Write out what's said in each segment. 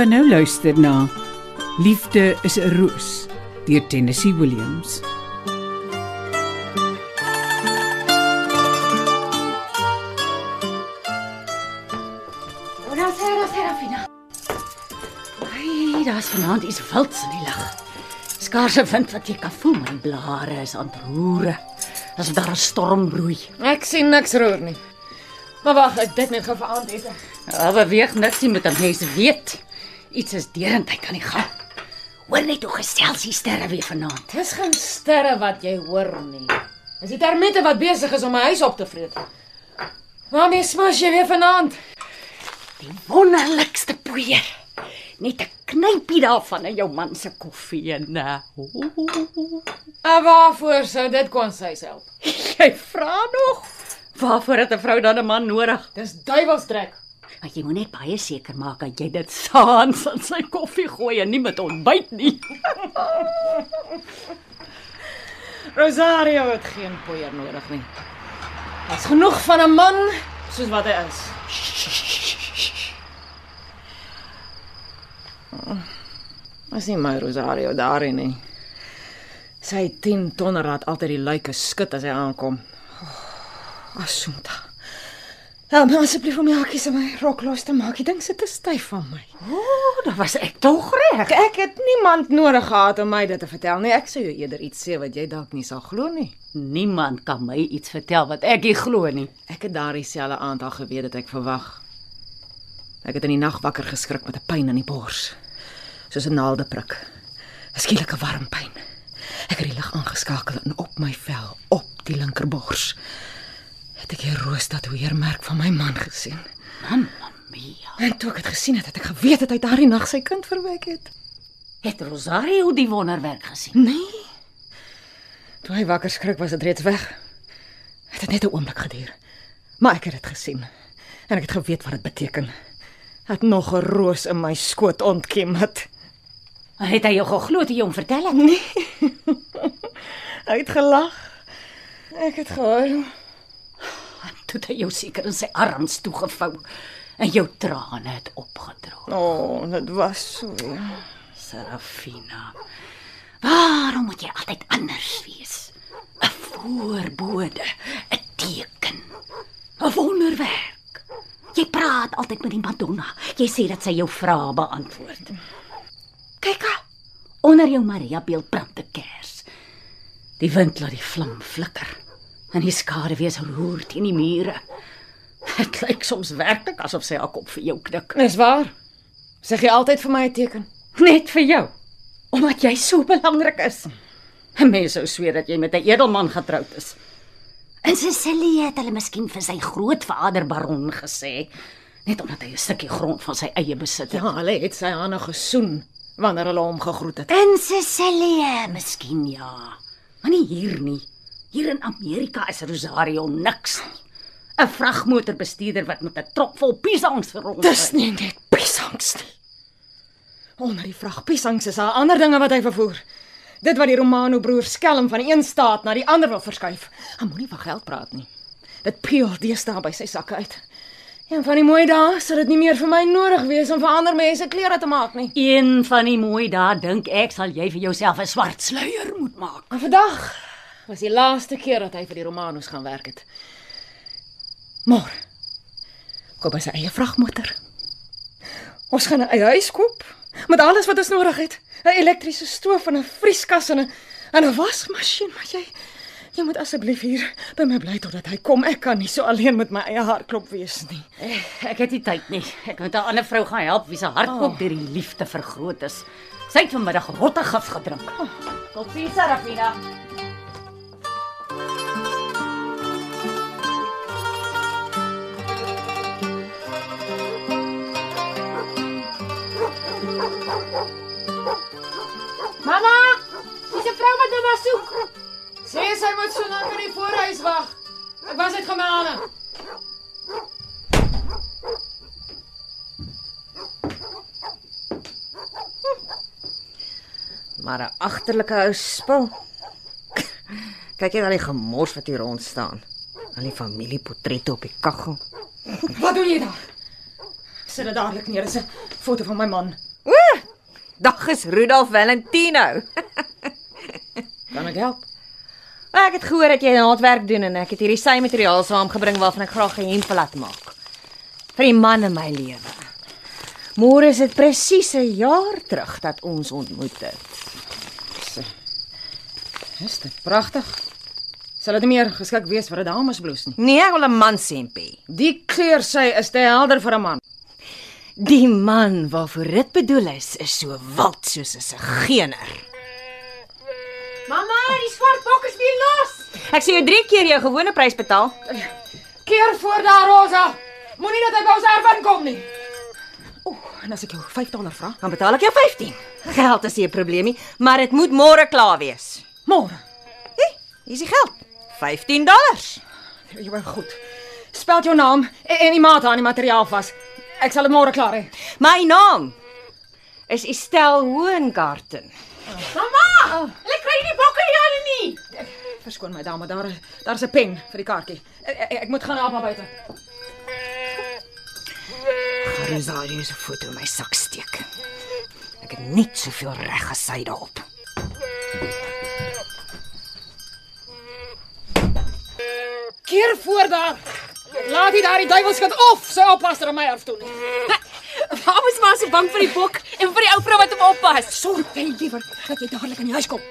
gaan nou luister na Liefde is 'n roos deur Tennessee Williams. Ora Sera Serafina. Ai, daar's vanaand iets wilds in die lug. Skaars 'n wind wat jy kan voel, my blare is aan het roere. Asof daar 'n storm broei. Ek sien niks roer nie. Maar wag, ek dit net gou vir aandete. Ja, beweeg niks nie met 'n mens weet. Iets is deurentyd aan die gang. Hoor net hoe gesels die sterre weer vanaand. Dis geen sterre wat jy hoor nie. Dis die termiete wat besig is om my huis op te vreet. Waarmee smash jy weer vanaand? Die wonderlikste poeier. Net 'n knypie daarvan in jou man se koffie en uh, En waarvoor sou dit kon sy help? jy vra nog. Waarvoor het 'n vrou dan 'n man nodig? Dis duiwelstrek. Maar jy moet net baie seker maak dat jy dit saans in sy koffie gooi en nie met ontbyt nie. Rosario het geen poeier nodig nie. Dit's genoeg van 'n man soos wat hy is. As nie my Rosario daarin nie. Sy 10 tonne raad altyd die luike skud as hy aankom. Oh, Assunta. Help my asseblief om my hakkies en my rok los te maak. Ek dink dit is styf van my. O, oh, dan was ek tog reg. Ek het niemand nodig gehad om my dit te vertel nie. Ek sou jou eerder iets sê wat jy dalk nie sal glo nie. Niemand kan my iets vertel wat ek nie glo nie. Ek het daardie selfe aand al geweet dat ek verwag. Ek het in die nag wakker geskrik met 'n pyn in die bors. Soos 'n naaldeprik. 'n Skielike warm pyn. Ek het die lig aangeskakel en op my vel, op die linkerbors, het ek die roostatoeëermerk van my man gesien. Mamma mia. En toe ek dit gesien het, het ek geweet dat hy daardie nag sy kind verwek het. Het Rosario die wonderwerk gesien? Nee. Toe hy wakker skrik, was dit reeds weg. Het het net 'n oomblik geduur. Maar ek het dit gesien en ek het geweet wat dit beteken. Het nog 'n roos in my skoot ontkiem het. Het hy jou geglo toe jy hom vertel het? Nee. hy het gelag. Ek het gehuil. Toe het hy jou seker in sy arms toegevou en jou trane het opgedroog. O, oh, dit was so. Serafina. Waarom moet jy altyd anders wees? 'n Voorbode, 'n teken, 'n wonderwerk. Jy praat altyd met die Madonna. Jy sê dat sy jou vrae beantwoord. Kyk aan. Onder jou Maria beeld brand 'n kers. Die wind laat die vlam flikker en die skaduwees roer teen die mure. Dit lyk soms werklik asof sy haar kop vir jou knik. Dis waar. Sê jy altyd vir my 'n teken? Net vir jou. Omdat jy so belangrik is. Mense sou sweer dat jy met 'n edelman getroud is. En Cecilia het hulle miskien vir sy grootvader baron gesê, net omdat hy 'n stukkie grond van sy eie besit het. Ja, hulle het sy hande gesoen wanneer hulle hom gegroet het. En Cecilia, miskien ja. Maar nie hier nie. Hier in Amerika is Rosario niks nie. 'n Vragmotorbestuurder wat met 'n trok vol piesangs rond. Dis nie net piesangs nie. Onder die vrag piesangs is daar ander dinge wat hy vervoer. Dit wat die Romano broers skelm van een staat na die ander wil verskuif. Hy moenie van geld praat nie. Dit peel deesdae by sy sakke uit. Een van die mooi dae sal dit nie meer vir my nodig wees om vir ander mense klere te maak nie. Een van die mooi dae dink ek sal jy vir jouself 'n swart sluier moet maak. Maar vandag was die laaste keer dat hy vir die Romanos gaan werk het. Môre koop hy sy eie vragmotor. Ons gaan 'n huis koop met alles wat ons nodig het. 'n Elektriese stoof en 'n vrieskas en 'n en 'n wasmasjien, maar jy jy moet asseblief hier by my bly totdat hy kom. Ek kan nie so alleen met my eie hartklop wees nie. Ek het nie tyd nie. Ek moet 'n ander vrou gaan help wie se hartklop deur die liefde vergroot is. Sy het vanmiddag rottegif gedrink. Tot sien Sarafina. Mamma, dis 'n vrou wat nou soek. Sê sy moet so lank in die voorhuis wag. Ek was net gaan my hande. Maar 'n agterlike ou spul. Kyk jy na die gemors wat hier rond staan. Al die familieportrette op die kaggel. Wat doen jy daar? Sit dit dadelik neer. Dis 'n foto van my man. Is Rudolf Valentino. Kan ek help? Ek het gehoor dat jy naaldwerk doen en ek het hierdie sy materiaal saamgebring waarvan ek graag 'n hemp wil laat maak. Vir die man in my lewe. Môre is dit presies 'n jaar terug dat ons ontmoet het. Is dit pragtig? Sal dit meer geskik wees vir 'n damesblouse nie? Nee, ek wil 'n man sempie. Die kleur sy is te helder vir 'n man. Die man waarvoor dit bedoel is, is so wild soos 'n sigeuner. Mamma, die swart bok is weer los. Ek sê jou 3 keer jou gewone prys betaal. Keer voor daar, Rosa. Moenie dat hy by ons erf inkom nie. Ooh, en as ek jou 5 dollar vra? Dan betaal ek jou 15. Geld is nie 'n probleem nie, maar dit moet môre klaar wees. Môre. Hier is die geld. 15 dollars. Jy ben goed. Spel jou naam en die maat aan die materiaal vas. Ek sal dit môre klaar hê. My naam is Estelle Hoengarten. Mamma! Ek kry nie bokke hier nie. Verskoon my dame, daar daar's 'n pen vir die kaartjie. Ek, ek, ek moet gaan help maar buite. Rosario se foto in my sak steek. Ek het net soveel reg as sy daarop. Keer voor daar. Laat nie daai duiwelskit of sy oppasser in my erf toe nie. Waarom is maar so bang vir die bok en vir die ou vrou wat hom oppas? Sorg baie liewer dat jy dadelik in die huis kom.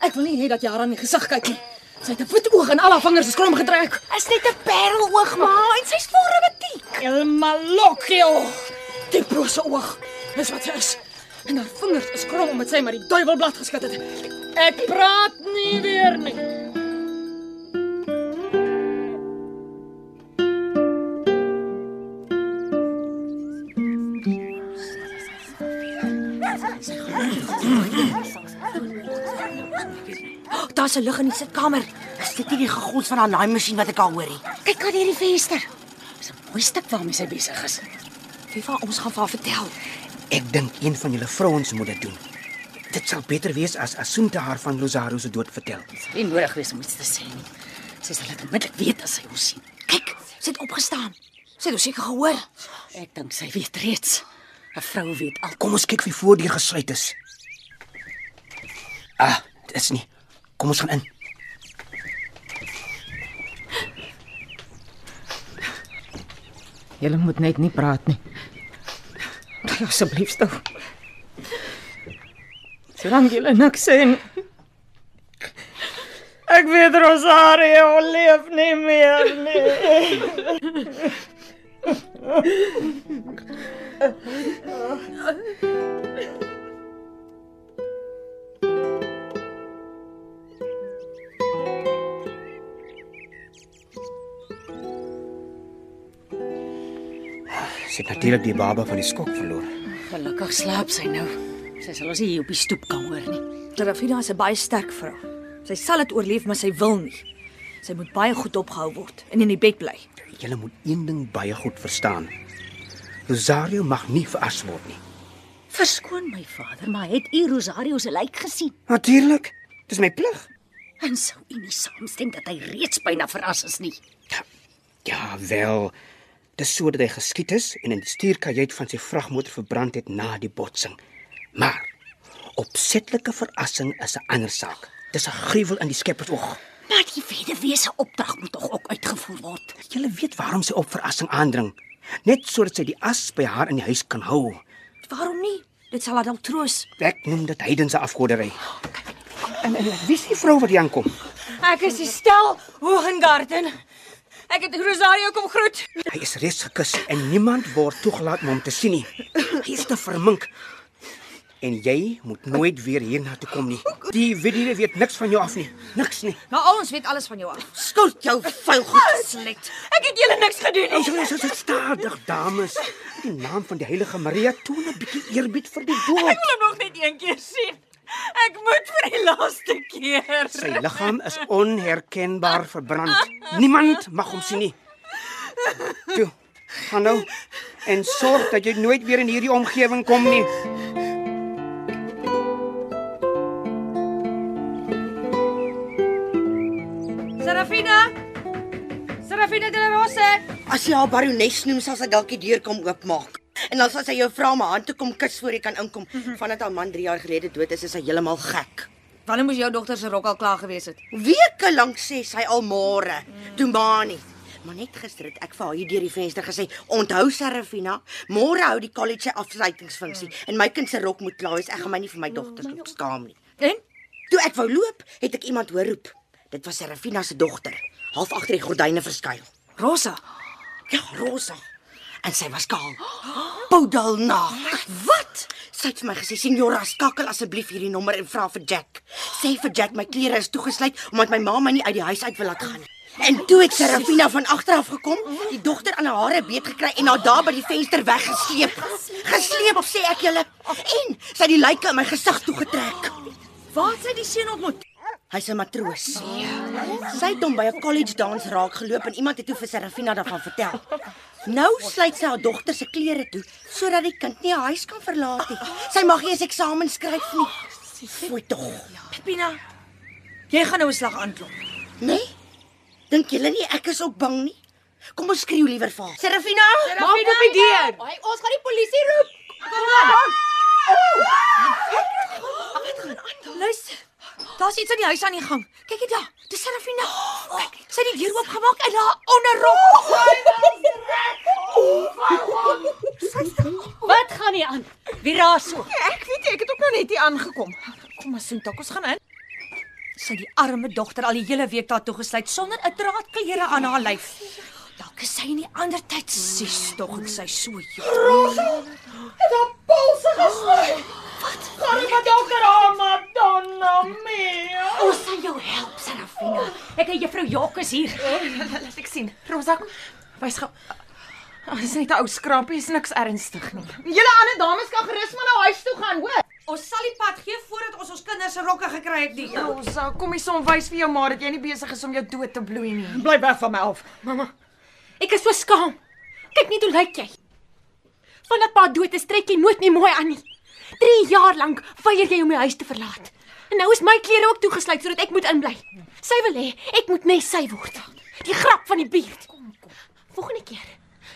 Ek wil nie hê dat jy haar aan die gesig kyk nie. Sy het 'n wit oog en al haar vingers is krom getrek. Is net 'n pareloog ma en sy's vol romantiek. El malocchio. Die brose oog. Dis wat sy is. En haar vingers is krom omdat sy maar die duiwelblad geskit het. Ek praat nie weer nie. Daar's 'n lug in die sitkamer. Is dit nie die gegons van daai naaimasjien wat ek al hoor nie? Kyk aan hierdie venster. Dis 'n mooi stuk waarmee sy besig is. Wie van ons gaan vir haar vertel? Ek dink een van julle vrouens moet dit doen. Dit sal beter wees as Asunta haar van Rosario se dood vertel. Nie nodig wees om iets te sê nie. Sy sal dit onmiddellik weet as sy ons sien. Kyk, sy het opgestaan. Sy het ons seker gehoor. Ek dink sy weet reeds. 'n Vrou weet al. Kom ons kyk wie voordeur gesluit is. Ah, dit is nie. Kom ons gaan in. Julle moet net nie praat nie. Asseblief stil. Solank julle niks sê nie. Ek weet Rosario leef nie meer nie. Sy het natuurlik die baba van die skok verloor. Gelukkig slaap sy nou. Sy sal ons hier op die stoep kan hoor nie. Serafina is 'n baie sterk vrou. Sy sal dit oorleef, maar sy wil nie. Sy moet baie goed opgehou word en in die bed bly. Julle moet een ding baie goed verstaan. Rosario mag nie veras word nie. Verskoon my vader, maar het u Rosario se lijk gesien? Natuurlik. Dis my plig. En sou u nie saamstem dat hy reeds byna verras is nie? Ja, wel. Dis sodat hy geskiet is en in die stuurkajuit van sy vragmotor verbrand het na die botsing. Maar opsetlike verrassing is 'n ander saak. Dis 'n gruwel in die skeppersoog. Maar die weduwee se opdrag moet tog ook uitgevoer word. Julle weet waarom sy op verrassing aandring. Net sodat sy die as by haar in die huis kan hou. Waarom nie? Dit sal haar dalk troos. Ek noem dit heidense afgodery. En, en wie is die vrou wat hier aankom? Ek is Estelle Hoengarten. Ek het Rosario kom groet. Hy is reeds gekus en niemand word toegelaat om hom te sien nie. Hy is te vermink. En jy moet nooit weer hiernatoe kom nie. Die weduwee weet niks van jou af nie. Niks nie. Maar ons weet alles van jou af. Skoot jou vuil goed slet. Ek het julle niks gedoen Ons nie. is dit stadig, dames. In die naam van die heilige Maria toon 'n bietjie eerbied vir die Ek dood. wil hom nog net een keer sien. Ek moet vir die laaste keer. Sy liggaam is onherkenbaar verbrand. Niemand mag hom sien nie. Toe, gaan nou en sorg dat jy nooit weer in hierdie omgewing kom nie. Serafina? Serafina de la Rosa. As jy haar barones noem, sal sy dalk die deur kom oopmaak. En dan sal sy jou vra om haar hand te kom kus voor jy kan inkom. Vandat haar man 3 jaar gelede dood is, is sy heeltemal gek. Wanneer moes jou dogter se rok al klaar gewees het? Weke lank sê sy al môre. Toe maar nie. Maar net gister het ek vir haar hier deur die venster gesê, "Onthou Serafina, môre hou die college sy afsluitingsfunksie en my kind se rok moet klaar wees. Ek gaan my nie vir my dogter loop skaam nie." En Toe ek wou loop, het ek iemand hoor roep. Dit was Serafina se dogter, half agter die gordyne verskuil. Rosa, Ja, Rosa. En sy was kaal. Poudelnag. Wat? Sy het vir my gesê, "Signora, skakel asseblief hierdie nommer en vra vir Jack. Sê vir Jack my klere is toegesluit omdat my ma my nie uit die huis uit wil laat gaan nie." En toe het Serafina van agter af gekom, die dogter aan haar hare beet gekry en haar daar by die venster weggesleep. Gesleep sê ek julle. En sy het die lyke in my gesig toegetrek. waar het sy die seun ontmoet? Hy's 'n matroos. Sy het hom by 'n college dans raak geloop en iemand het toe vir Serafina daarvan vertel. Nou sluit sy haar dogter se klere toe sodat die kind nie haar huis kan verlaat nie. Sy mag nie eens eksamen skryf nie. Fooi tog. Pina, jy gaan nou 'n slag aanklop. Nee? Dink julle nie ek is ook bang nie? Kom ons skreeu liewer vir haar. Serafina, Maak op die deur. Hey, ons gaan die polisie roep. Luister. Daar's iets in die huis aan die gang. Kyk dit daar. Dis Serafina. Kyk, sy het die deur oopgemaak en haar onderrok. Wat gaan nie aan? Wie raas so? Ek weet nie, ek het ook nou net hier aangekom. Kom maar, Soontak, ons gaan in. Sy die arme dogter al die hele week daar toegesluit sonder 'n draad klere aan haar lyf. Dalk is sy in die ander tyd sies tog en sy so jong. Ons sal jou help, Serafina. Ek en juffrou is hier. Laat ek sien. Rosa, wys gou. Oh, dis net 'n ou skrapie, is niks ernstig nie. Julle ander dames kan gerus maar na huis toe gaan, hoor. Ons sal die pad gee voordat ons ons kinders se rokke gekry het nie. Rosa, kom hier som wys vir jou ma dat jy nie besig is om jou dood te bloei nie. Bly weg van my af. Mamma, ek is so skaam. Kyk net hoe lyk jy. Vandat pa dood is, trek jy nooit meer mooi aan nie. 3 jaar lank weier jy om die huis te verlaat. En nou is my klere ook toegesluit sodat ek moet inbly. Sy wil hê ek moet net sy word. Die grap van die buurt. Kom, kom. Volgende keer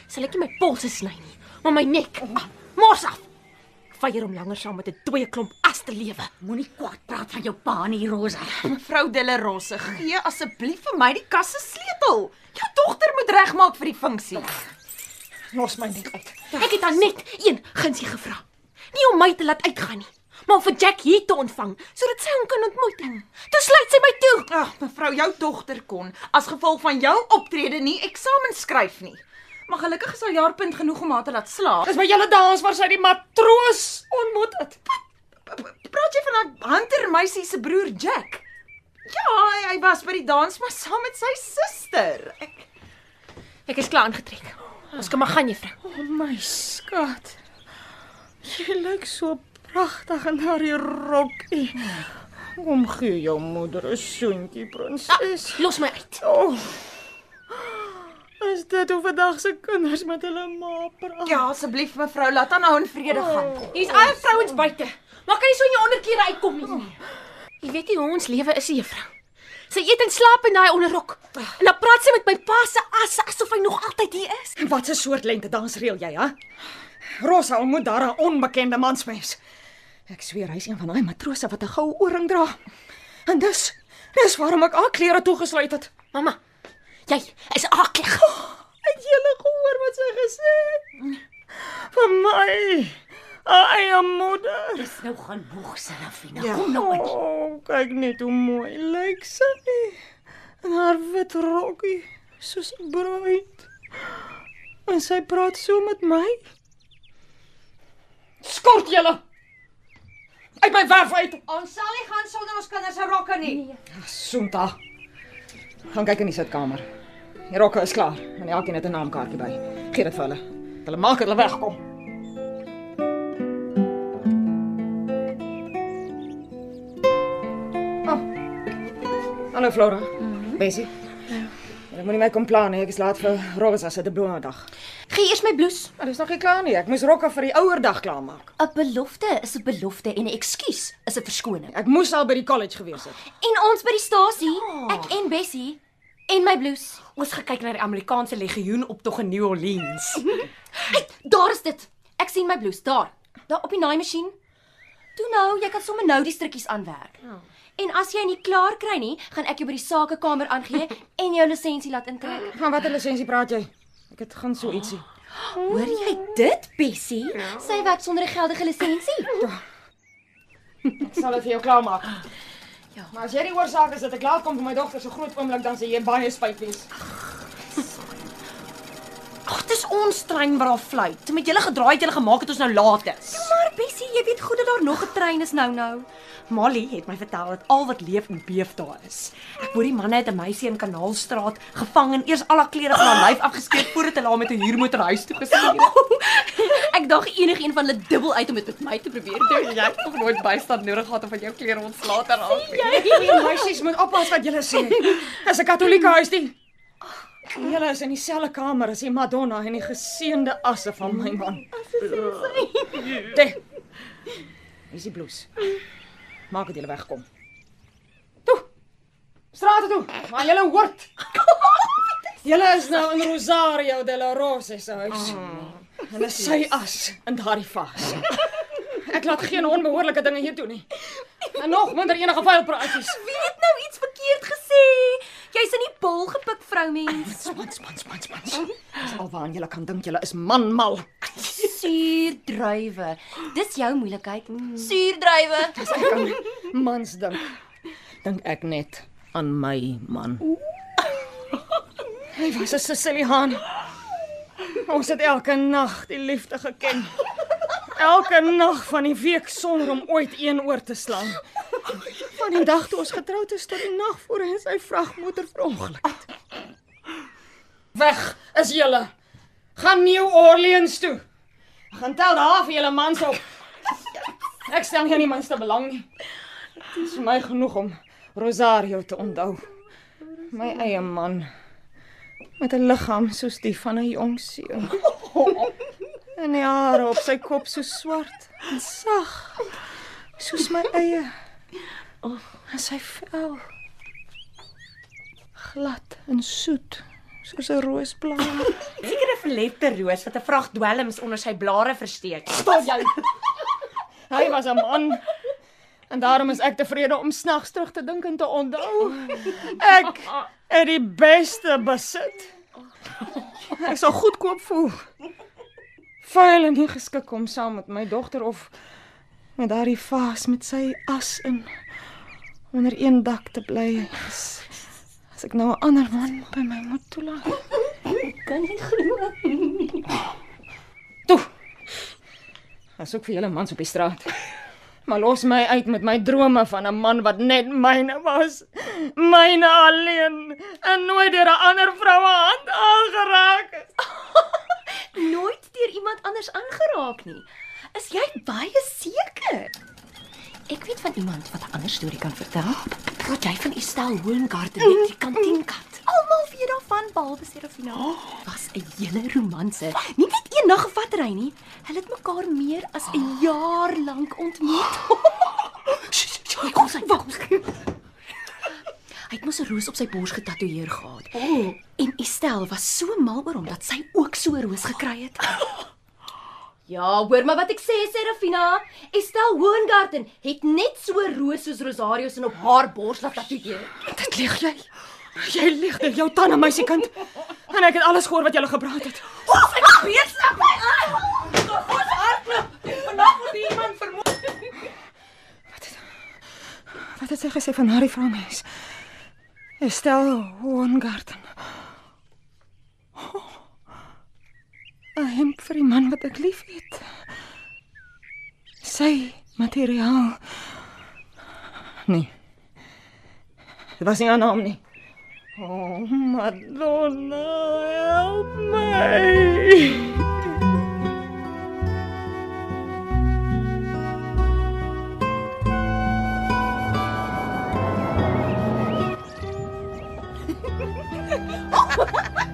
sal ek nie my polse sny nie, maar my nek. Ah, Mors af. Ek weier om langer saam met 'n dooie klomp as te lewe. moenie kwaad praat van jou pa nie, Rosa. Mevrou Delarosse, gee asseblief vir my die kas se sleutel. Jou dogter moet regmaak vir die funksie. Los my net uit. Ek het haar net een gunsie gevra. Nie om my te laat uitgaan nie, maar om vir Jack hier te ontvang sodat sy hom kan ontmoet. Toe sluit sy my toe. Ag, mevrou, jou dogter kon as gevolg van jou optrede nie eksamen skryf nie. Maar gelukkig is haar jaarpunt genoeg om haar te laat slaag. Dis by julle dans waar sy die matroos ontmoet het. Praat jy van 'n Hunter meisie se broer Jack? Ja, hy, was by die dans maar saam met sy suster. Ek Ek is klaar aangetrek. Ons kan maar gaan, juffrou. oh, my skat. Jy lyk so pragtig in haar rokkie. Kom gee jou moeder 'n soentjie, prinses. Los my uit. Oh. Is dit hoe vandag se kinders met hulle ma praat? Ja, asseblief mevrou, laat haar nou in vrede gaan. Hier's al vrouens buite. Maar kan jy so in jou onderklere uitkom nie? Jy weet nie hoe ons lewe is, juffrou. Sy eet en slaap in daai onderrok. En dan praat sy met my pa se as asof hy nog altyd hier is. Wat 'n soort lente dans reël jy, hè? Rosa ontmoet daar 'n onbekende mansmens. Ek sweer hy's een van daai matrose wat 'n goue ooring dra. En dis dis waarom ek al klere toegesluit het. Mamma, jy is aklig. Het jy gehoor wat sy gesê het? Vir my. Eie moeder. Dis nou genoeg, Serafina. Kom nou in. Oh, kyk net hoe mooi lyk sy. In haar wit rokkie, soos 'n bruid. En sy praat so met my. Skort julle. Uit my werf uit. Ons sal nie gaan sonder ons kinders se rokke nie. Soonta. Gaan kyk in die sitkamer. Die rokke is klaar en elkeen het 'n naamkaartjie by. Gee dit vir hulle. Hulle maak hulle wegkom. Oh. Hallo Flora. Mm -hmm. Bessie. Ja. Ek moenie my kom pla nie. Ek is laat vir Rosa se diplomadag. Gee eers my blouse. Maar dis nog nie klaar nie. Ek moes rokke vir die ouerdag klaarmaak. 'n Belofte is 'n belofte en 'n ekskuus is 'n verskoning. Ek moes al by die college gewees het. En ons by die stasie, ek en Bessie en my blouse. Ons gekyk na die Amerikaanse legioen optog in New Orleans. hey, daar is dit. Ek sien my blouse daar. Daar op die naaimasjien. Toe nou, jy kan sommer nou die strikkies aanwerk. En as jy nie klaar kry nie, gaan ek jou by die sakekamer aangee en jou lisensie laat intrek. Van watter lisensie praat jy? Ek het gaan so ietsie. Hoor jy dit, Bessie? Sy werk sonder 'n geldige lisensie. Ek sal dit vir jou klaarmaak. Ja. Maar as jy die oorsaak is dat ek laat kom vir my dogter se groot oomblik, dan sê jy baie spyt wees. Ag, dis ons trein wat daar fluit. Met julle gedraai het julle gemaak het ons nou laat is. Maar Bessie, jy weet goed dat daar nog 'n trein is nou nou. Molly het my vertel dat al wat leef en beef daar is. Ek hoor die manne het 'n meisie in Kanaalstraat gevang en eers al haar klere van haar lyf afgeskeer voordat hulle haar met 'n huurmotor huis toe gestuur het. Ek dink enigiemand van hulle dubbel uit om dit met my te probeer doen. Jy het nog nooit bystand nodig gehad om van jou klere ontslae te raak nie. Jy meisies moet oppas wat julle sê. Dis 'n katolieke huis die. Julle is in dieselfde kamer as die Madonna en die geseënde asse van my man. Dit. Is die bloes. Maak dit julle wegkom. Toe. Strate toe. Maar julle hoort. Julle is nou in Rosario de la Rose se huis. Hulle sy as in daardie vas. Ek laat geen onbehoorlike dinge hier toe nie. En nog minder enige vuilpraatjies. Wie het nou iets verkeerd gesê? Jy's in die bol gepik, vroumens. Mans, mans, mans, mans. Dis alwaar julle kan dink julle is manmal. Suurdruiwe. Dis jou moeilikheid. Suurdruiwe. As ek aan mans dink, dink ek net aan my man. Hy was 'n Siciliaan. Ons het elke nag die liefde geken. Elke nag van die week sonder om ooit een oor te slaan. Van die dag toe ons getroud is tot die nag voor hy sy vragmotor verongeluk het. Weg is julle. Gaan New Orleans toe. Gaan tel daar vir julle mans op. Ek stel nie aan die minste belang nie. Dit is vir my genoeg om Rosario te onthou. My eie man met 'n liggaam soos die van 'n jong seun. En die hare op sy kop so swart en sag soos my eie. Oh, en sy vel glad en soet soos 'n roosblaar. Seker 'n verlepte roos wat 'n vrag dwelms onder sy blare versteek. Stop jy. Hy was 'n man. En daarom is ek tevrede om snags terug te dink en te onthou. Ek het die beste besit. Ek sal goedkoop voel. Vuil en nie geskik om saam met my dogter of met daardie vaas met sy as in onder een dak te bly. As, as ek nou 'n ander man by my moet toelaat. Kan nie glo. Toe. Ek soek vir julle mans op die straat. Maar los my uit met my drome van 'n man wat net myne was. Myne alleen en nooit deur 'n ander vrou hand aangeraak is. Nooit deur iemand anders aangeraak nie. Is jy baie seker? Ek weet van iemand wat 'n ander storie kan vertel. Praat jy van Estelle Hoengarten met die kantienkat? Almal weet daarvan behalwe Serafina. Was 'n hele romanse. Nie net een nag gevat ry nie. Hulle het mekaar meer as 'n jaar lank ontmoet. Kom sy, kom sy. Hy het mos 'n roos op sy bors getatoeëer gehad. Oh. En Estelle was so mal oor hom dat sy ook so 'n roos gekry het. Ja, hoor maar wat ek sê, Serafina. Estelle Hoengarten het net so roos soos Rosario se op haar bors laat tatoeëer. Dit lieg jy. Jy lieg deur jou tande meisiekind. En ek het alles gehoor wat jy gepraat het. Of ek snap my aan. Ons hardloop. Vandag word iemand vermoor. Wat het sy gesê van Harry vroumens? Estelle Hoengarten. Oh, 'n Hemp vir die man wat ek liefhet. Sy materiaal. Nee. Dit was nie haar naam nie. Oh, Madonna, help my.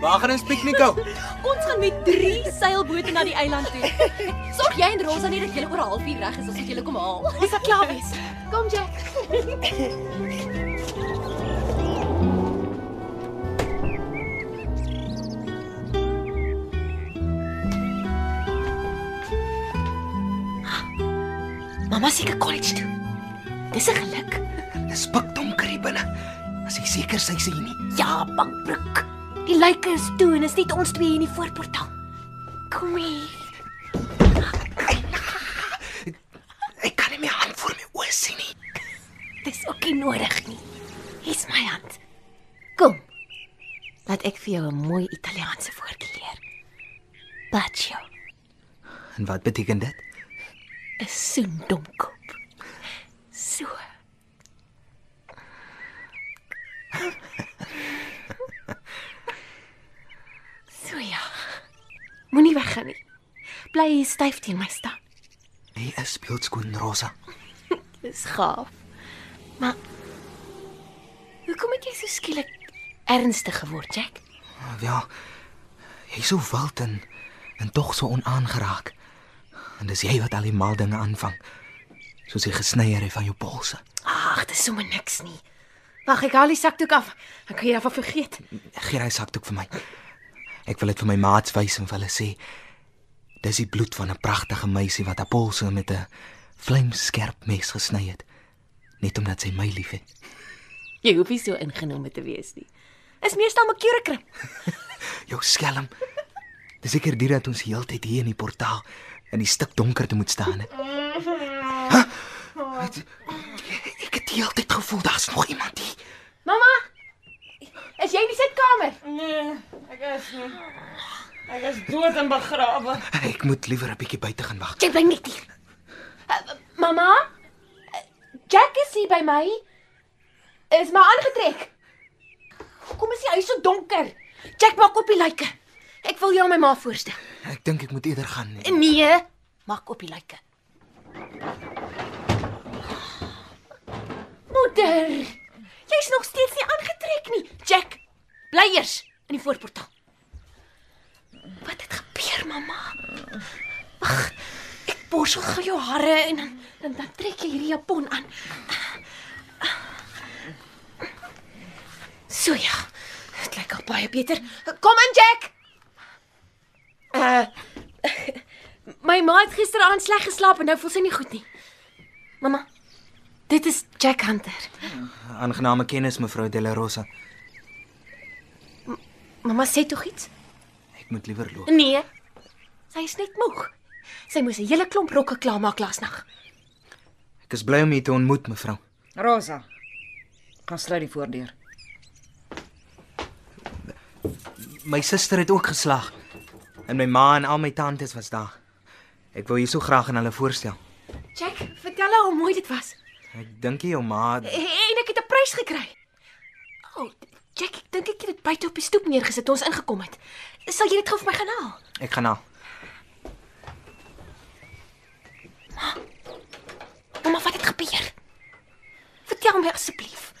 Waar gaan ons piknik hou? Ons gaan met 3 seilbote na die eiland toe. Sorg jy en Rosa net dat julle oor 'n halfuur reg is as ons julle kom haal. Ons sal klaar wees. Kom Jack. Mamma seker college toe. Dis 'n geluk. Dis pikdonker hier binne. As jy seker sy sê nie. Ja, bankbroek. Die lyke is toe en is net ons twee hier in die voorportaal. Kom hier. Ek kan nie my hand voor my oë sien nie. Dis ook nie nodig nie. Hier's my hand. Kom. Laat ek vir jou 'n mooi Italiaanse woordjie leer. Bacio. En wat beteken dit? 'n soen domkop. So. So ja. Moenie weggaan nie. Bly hier styf teen my staan. Jy is beeldskoon Rosa. Dis gaaf. Maar hoekom het jy so skielik ernstig geword, Jack? Ja. Jy's so wild en en tog so onaangeraak. En dis jy wat al die mal dinge aanvang. Soos die gesnyery van jou polse. Ag, dis sommer niks nie. Wag, ek haal die sakdoek af. Dan kan jy daarvan vergeet. Gee daai sakdoek vir my. Ek wil dit vir my maats wys en vir hulle sê. Dis die bloed van 'n pragtige meisie wat haar polse met 'n vlamskerp mes gesny het. Net omdat sy my liefhet. Jy hoef nie so ingenome te wees nie. Is meestal my keurekrim. Jou skelm. Dis seker dit dat ons heeltyd hier in die portaal in die stik donker te moet staan. hè? Huh? Wat- Ek die hele tyd gevoel daar's nog iemand hier. Mamma! Is jy in die sitkamer? Nee, ek is nie. Ek is dood en begrawe. Ek moet liewer 'n bietjie buite gaan wag. Jy bly net hier. Uh, mamma? Uh, Jack is hier by my. Is maar aangetrek. Hoekom is die huis so donker? Jack maak op die lyke. Ek wil jou aan my ma voorstel. Ek dink ek moet eerder gaan. Nee, maak op die lyke. Moeder, jy's nog steeds nie aangetrek nie. Jack, bly eers in die voorportaal. Wat het gebeur, mamma? Wag, ek borsel gou jou hare en dan dan, dan trek jy hierdie japon aan. So ja. Dit lyk al baie beter. Kom in, Jack. Uh My ma het gisteraand sleg geslaap en nou voel sy nie goed nie. Mamma, dit is Jack Hunter. Aangename kennis mevrou De La Rosa. Mamma sê tog iets? Ek moet liewer loop. Nee. Sy is net moeg. Sy moes 'n hele klomp rokke klaarmaak laasnag. Ek is bly om u te ontmoet mevrou. Rosa. Kan sluit die voordeur. My suster het ook geslag. En my ma en al my tantes was daar. Ek wou jou so graag aan hulle voorstel. Jack, vertel haar hoe mooi dit was. Ek dink jy jou ma En ek het 'n prys gekry. O, oh, Jack, ek dink ek het dit buite op die stoep neergesit toe ons ingekom het. Sal jy dit gou vir my gaan haal? Ek gaan nou. Mamma, wat het gebeur? Vertel my asseblief.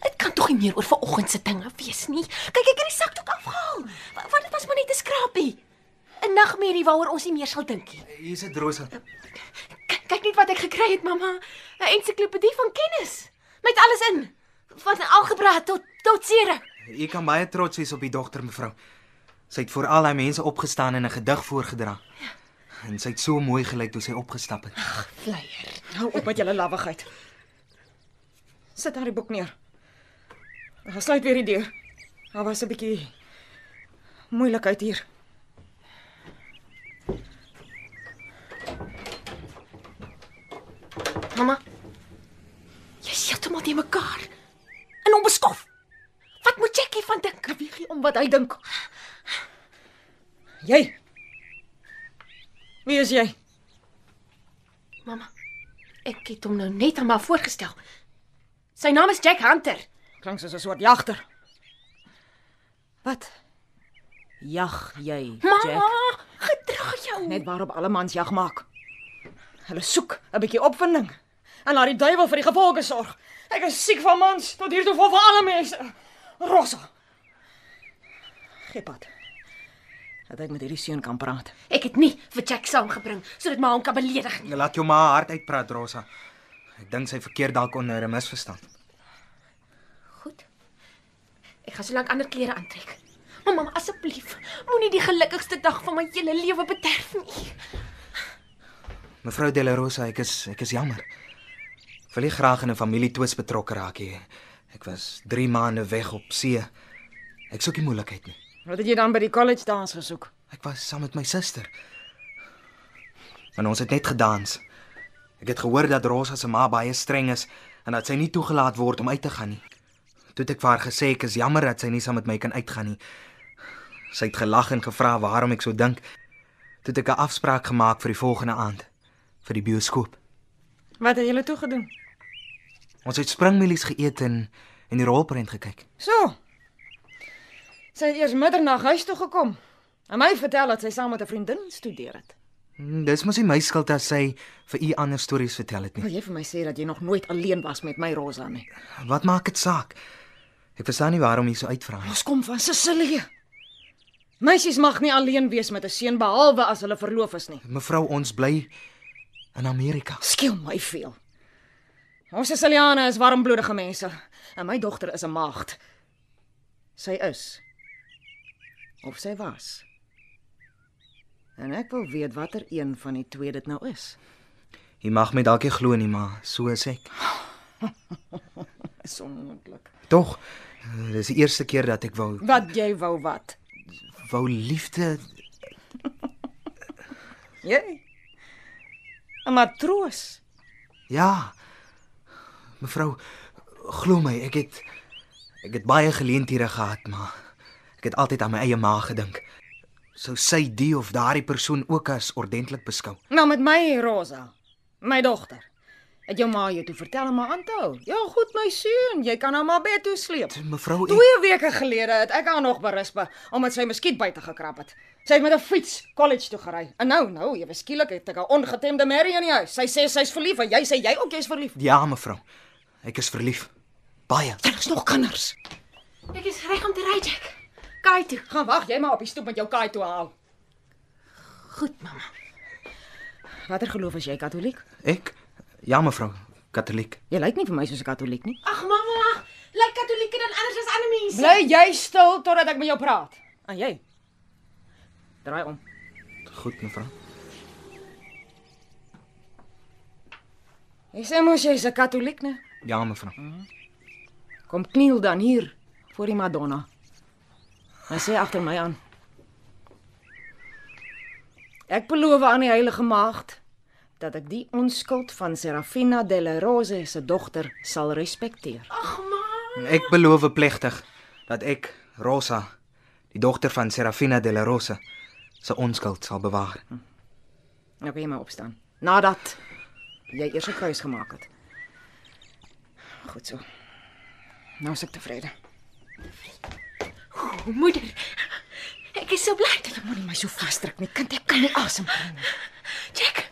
Dit kan tog nie meer oor vanoggend se dinge wees nie. Kyk, ek het die sakdoek afgehaal. Wa- Want dit was maar net 'n skrapie. 'n Nagmerrie waaroor ons nie meer sal dink nie. Hier is dit Rosa. K- Kyk net wat ek gekry het, mamma. 'n Ensiklopedie van kennis met alles in. Van algebra tot tot sere. U kan baie trots wees op die dogter mevrou. Sy het vir al daai mense opgestaan en 'n gedig voorgedra. En sy het so mooi gelyk toe sy opgestap het. Vleier. Hou op met julle lawwigheid. Sit daar die boek neer. Ek sluit weer die deur. Daar was 'n bietjie moeilikheid hier. Mamma. Jy's heeltemal te mekaar. En onbeskof. Wat moet Jackie van dink? Wie gee om wat hy dink? Jy. Wie is jy? Mamma. Ek het hom nou net aan my voorgestel. Sy naam is Jack Hunter. Klink soos 'n soort jagter. Wat? Jag jy, Mamma, gedra jou. Net waarop alle mans jag maak. Hulle soek 'n bietjie opwinding en laat die duiwel vir die gevolge sorg. Ek is siek van mans tot hier toe vol van alle mense. Rosa. Gepad. Dat ek met hierdie seun kan praat. Ek het nie vir Jack saamgebring sodat my hom kan beledig nie. Laat jou ma hard uitpraat Rosa. Ek dink sy verkeer dalk onder 'n misverstand. Goed. Ek gaan solank ander klere aantrek. Maar mamma, asseblief, moenie die gelukkigste dag van my hele lewe bederf nie. Mevrou De La Rosa, ek is ek is jammer. Wil nie graag in 'n familietwis betrokke raak nie. Ek was 3 maande weg op see. Ek soek nie moeilikheid nie. Wat het jy dan by die college dans gesoek? Ek was saam met my suster. En ons het net gedans. Ek het gehoor dat Rosa se ma baie streng is en dat sy nie toegelaat word om uit te gaan nie. Toe het ek vir haar gesê ek is jammer dat sy nie saam met my kan uitgaan nie. Sy het gelag en gevra waarom ek so dink. Toe het ek 'n afspraak gemaak vir die volgende aand vir die bioskoop. Wat het julle toe gedoen? Ons het springmielies geëet en en die rolprent gekyk. So. Sy het eers middernag huis toe gekom. En my vertel dat sy saam met 'n vriendin studeer het. Hm, Dis mos nie my skuld as sy vir u ander stories vertel het nie. Wil jy vir my sê dat jy nog nooit alleen was met my Rosa nie? Wat maak dit saak? Ek verstaan nie waarom jy so uitvra nie. Ons kom van Sicilië. Meisies mag nie alleen wees met 'n seun behalwe as hulle verloof is nie. Mevrou, ons bly in Amerika. Skiel my veel. Ons Siciliane is warmbloedige mense en my dogter is 'n maagd. Sy is of sy was. En ek wil weet watter een van die twee dit nou is. Jy mag my dalk nie glo nie, maar so is ek. Is onmoontlik. Tog, eh, dis die eerste keer dat ek wou Wat jy wou wat? wou liefde Jy? 'n Matroos. Ja. Mevrou, glo my, ek het ek het baie geleenthede gehad, maar ek het altyd aan my eie ma gedink. Sou sy die of daardie persoon ook as ordentlik beskou? Nou met my Rosa, my dogter. Het jou ma jou toe vertel om haar aan te hou? Ja, goed my seun, jy kan haar maar bed toe sleep. Mevrou, ek, Twee weke gelede het ek haar nog berisp omdat sy muskiet buite gekrap het. Sy het met 'n fiets college toe gery. En nou, nou, jy skielik het ek 'n ongetemde Mary in die huis. Sy sê sy's verlief en jy sê jy ook jy's verlief. ja, mevrou. Ek is verlief. Baie. Daar is nog kinders. Ek is reg om te ry, Jack. Kaai toe. Gaan wag jy maar op die stoep met jou kaai toe haal. Goed, mamma. Watter geloof is jy, Katoliek? Ek? Ja, mevrou. Katoliek. Jy lyk nie vir my soos 'n Katoliek nie. Ag, mamma, lyk katolieke dan anders as ander mense. Bly jy stil totdat ek met jou praat. En jy? Draai om. Goed, mevrou. Jy sê mos jy's 'n Katoliek, né? Ja, mevrou. Kom kniel dan hier voor die Madonna. En sê agter my aan. Ek beloof aan die Heilige Maagd dat ek die onskuld van Serafina della Rose se dogter sal respekteer. Ek beloof plegtig dat ek, Rosa, die dogter van Serafina de la Rosa, se onskuld sal bewaar. Nou kan jy maar opstaan. Nadat jy eers 'n kruis gemaak het. Goed so. Nou is ek tevrede. O, moeder. Ek is so bly dat Jy moenie my so vasdruk nie. Kind, ek kan nie asemkry nie. Jack.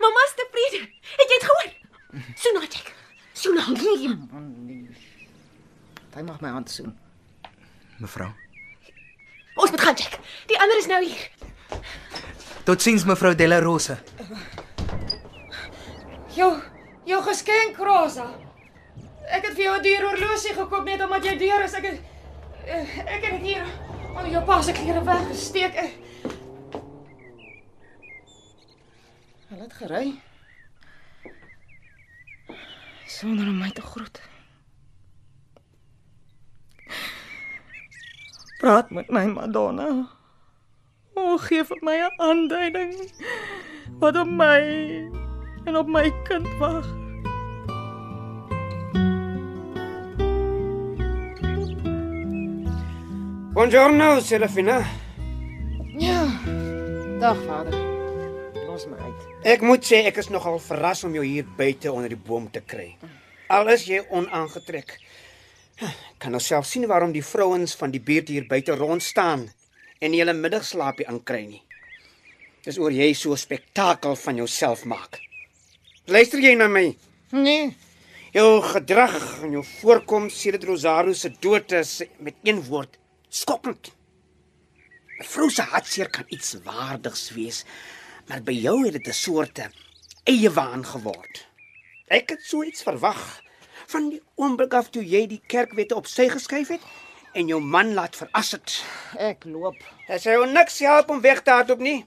Mamma's tevrede. Het jy dit gehoor? Soena, Jack. Soena. Hy mag my hand soen. Mevrou. Ons moet gaan, Jack. Die ander is nou hier. Totsiens mevrou de la Rosa. Jou, jou geskenk, Rosa. Ek het vir jou 'n duur horlosie gekoop net omdat jy deur is. Ek het eh, ek het dit hier al jou pa se klere weggesteek. Eh. Hulle het gery. Sonder om my te groet. Praat met my Madonna. O, gee vir my 'n aanduiding wat op my en op my kind wag. Buongiorno, Serafina. Ja. Dag vader. Los my uit. Ek moet sê ek is nogal verras om jou hier buite onder die boom te kry. Al is jy onaangetrek. Kan nou self sien waarom die vrouens van die buurt hier buite rond staan en nie hulle middagslaapie aankry nie. Dis oor jy so 'n spektakel van jouself maak. Luister jy na my? Nee. Jou gedrag en jou voorkoms sedert Rosario se dood is met een woord skokkend. 'n Vrou se hartseer kan iets waardigs wees, maar by jou het dit 'n soort eie waan geword. Ek het so iets verwag van die oomblik af toe jy die kerkwette op sy geskuif het en jou man laat veras het. Ek loop. Dit sou jou niks help om weg te hardloop nie.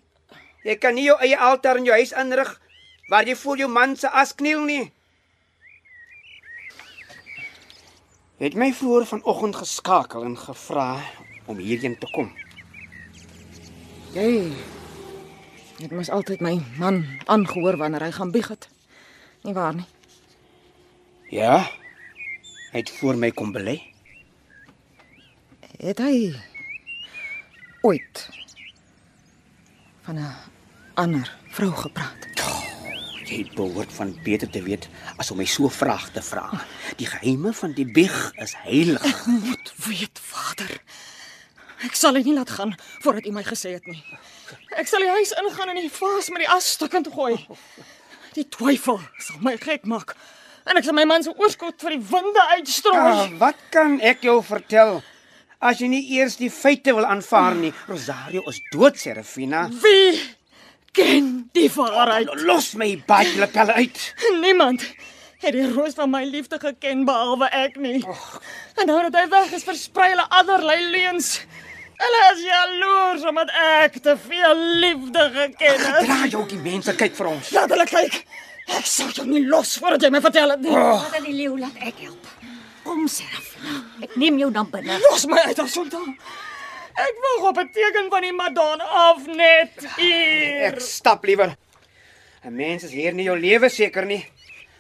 Jy kan nie jou eie altaar in jou huis inrig waar jy voor jou man se as kniel nie. Het my voor vanoggend geskakel en gevra om hierheen te kom. Jy het mos altyd my man aangehoor wanneer hy gaan bieg het. Nie waar nie? Ja. Hy het voor my kom belê. Het hy ooit van 'n ander vrou gepraat? Jy behoort van beter te weet as om my so vrae te vra. Die geheime van die bieg is heilig. Moet weet, Vader. Ek sal dit nie laat gaan voordat u my gesê het nie. Ek sal die huis ingaan en die vaas met die asstukkend gooi. Die twyfel sal my gek maak. En ek sal my man se oorskot vir die winde uitstrooi. Ah, wat kan ek jou vertel as jy nie eers die feite wil aanvaar nie? Rosario is dood, Serafina. Wie ken die waarheid? Los my baie lapelle uit. Niemand het die roos van my liefde geken behalwe ek nie. En nou dat hy weg is, versprei hulle allerlei leuns. Hulle is jaloers omdat ek te veel liefde geken het. Dra jou die mense kyk vir ons. Laat hulle kyk. Ek sal jou nie los voordat jy my vertel het nie. Oh. Wat aan die leeu laat ek help. Kom Serafina, ek neem jou dan binne. Los my uit asonta. Ek wag op 'n teken van die Madonna af net hier. Ek stap liewer. 'n Mens is hier nie jou lewe seker nie.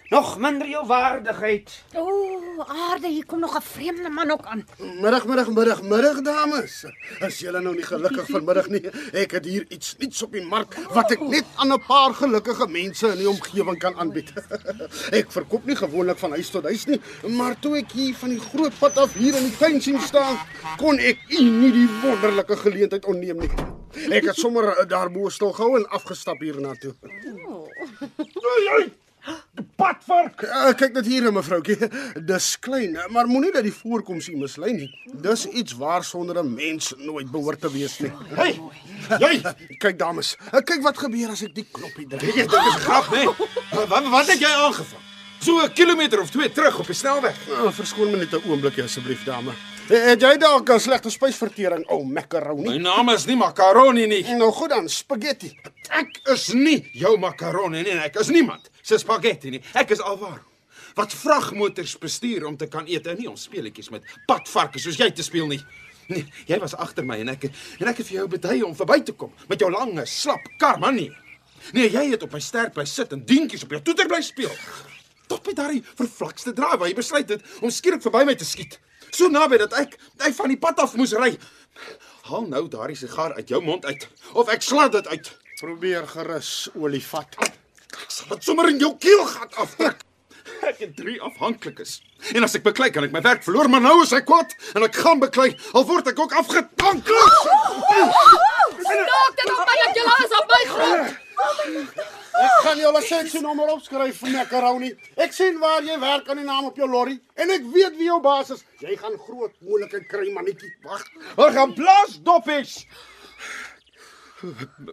Nog minder jou waardigheid. O, oh, aarde, hier kom nog 'n vreemde man ook aan. Middag, middag, middag, middag dames. Is julle nou nie gelukkig vanmiddag nie? Ek het hier iets nuuts op die mark wat ek net aan 'n paar gelukkige mense in die omgewing kan aanbied. Ek verkoop nie gewoonlik van huis tot huis nie, maar toe ek hier van die groot pad af hier in die tuin sien staan, kon ek u nie die wonderlike geleentheid onneem nie. Ek het sommer daarbo stil gehou en afgestap hiernatoe. Padvark. Uh, kyk net hier, mevroukie. Dis klein, maar moenie dat die voorkoms u mislei nie. Dis iets waar sonder 'n mens nooit behoort te wees nie. Hey, jy, Kyk dames, uh, kyk wat gebeur as ek die knoppie druk. jy dink is 'n grap, né? Wat wat het jy aangevang? So 'n kilometer of 2 terug op die snelweg. Uh, verskoon my net 'n oombliekie asseblief, dame. Eh, Het jy dalk 'n slegte spysvertering, ou oh, macaroni? My naam is nie macaroni nie. Nou goed dan, spaghetti. Ek is nie jou macaroni nie en ek is niemand se spaghetti nie. Ek is Alvaro. Wat vragmotors bestuur om te kan eet en nie om speletjies met padvarke soos jy te speel nie. Nee, jy was agter my en ek en ek het vir jou beduie om verby te kom met jou lange, slap kar, man nie. Nee, jy het op my sterk bly sit en dientjies op jou toeter bly speel. Tot by daardie vervlakste draai waar jy besluit het om skielik verby my te skiet. So naby dat ek ek van die pad af moes ry. Haal nou daardie sigaar uit jou mond uit of ek slat dit uit. Probeer gerus, olifant. Sal dit sommer in jou keelgat afdruk. Ek het drie afhanklikes. En as ek beklei kan ek my werk verloor, maar nou is ek kwaad en ek gaan beklei al word ek ook afgedank. Stok dit op my dat jy laas op my grond. Ek gaan jou lisensie-nommer opskryf vir macaroni. Ek sien waar jy werk aan die naam op jou lorry en ek weet wie jou baas is. Jy gaan groot moeilikheid kry, mannetjie. Wag. Ek gaan blaas doppies.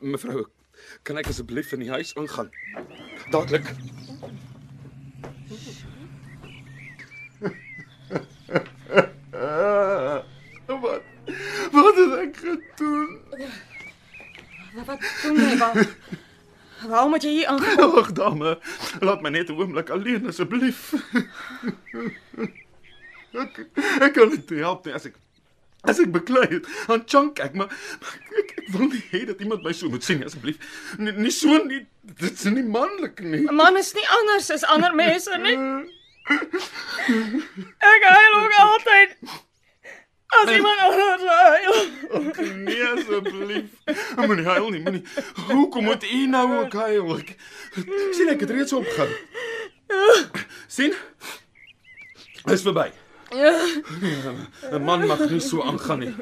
Mevrou, kan ek asseblief in die huis ingaan? Dadelik. Wat? Wat het ek gedoen? Wat doen jy? Waar, waarom moet jy hier aangaan? Wag, dame. Laat my net 'n oomblik alleen asseblief. Ek ek kan dit help nie as ek as ek beklei het. Dan chunk ek, maar, maar ek, ek wil nie hê dat iemand my so moet sien nie, asseblief. Nie, nie so nie. Dit is nie manlik nie. 'n Man is nie anders as ander mense nie. Ek huil ook altyd. As iemand anders huil. Ag nee asseblief. Moenie huil nie, moenie. Hoekom moet u nou ook huil? Ek, sien ek het reeds opgehou. sien? Dis verby. Ja. 'n Man mag nie so aangaan nie.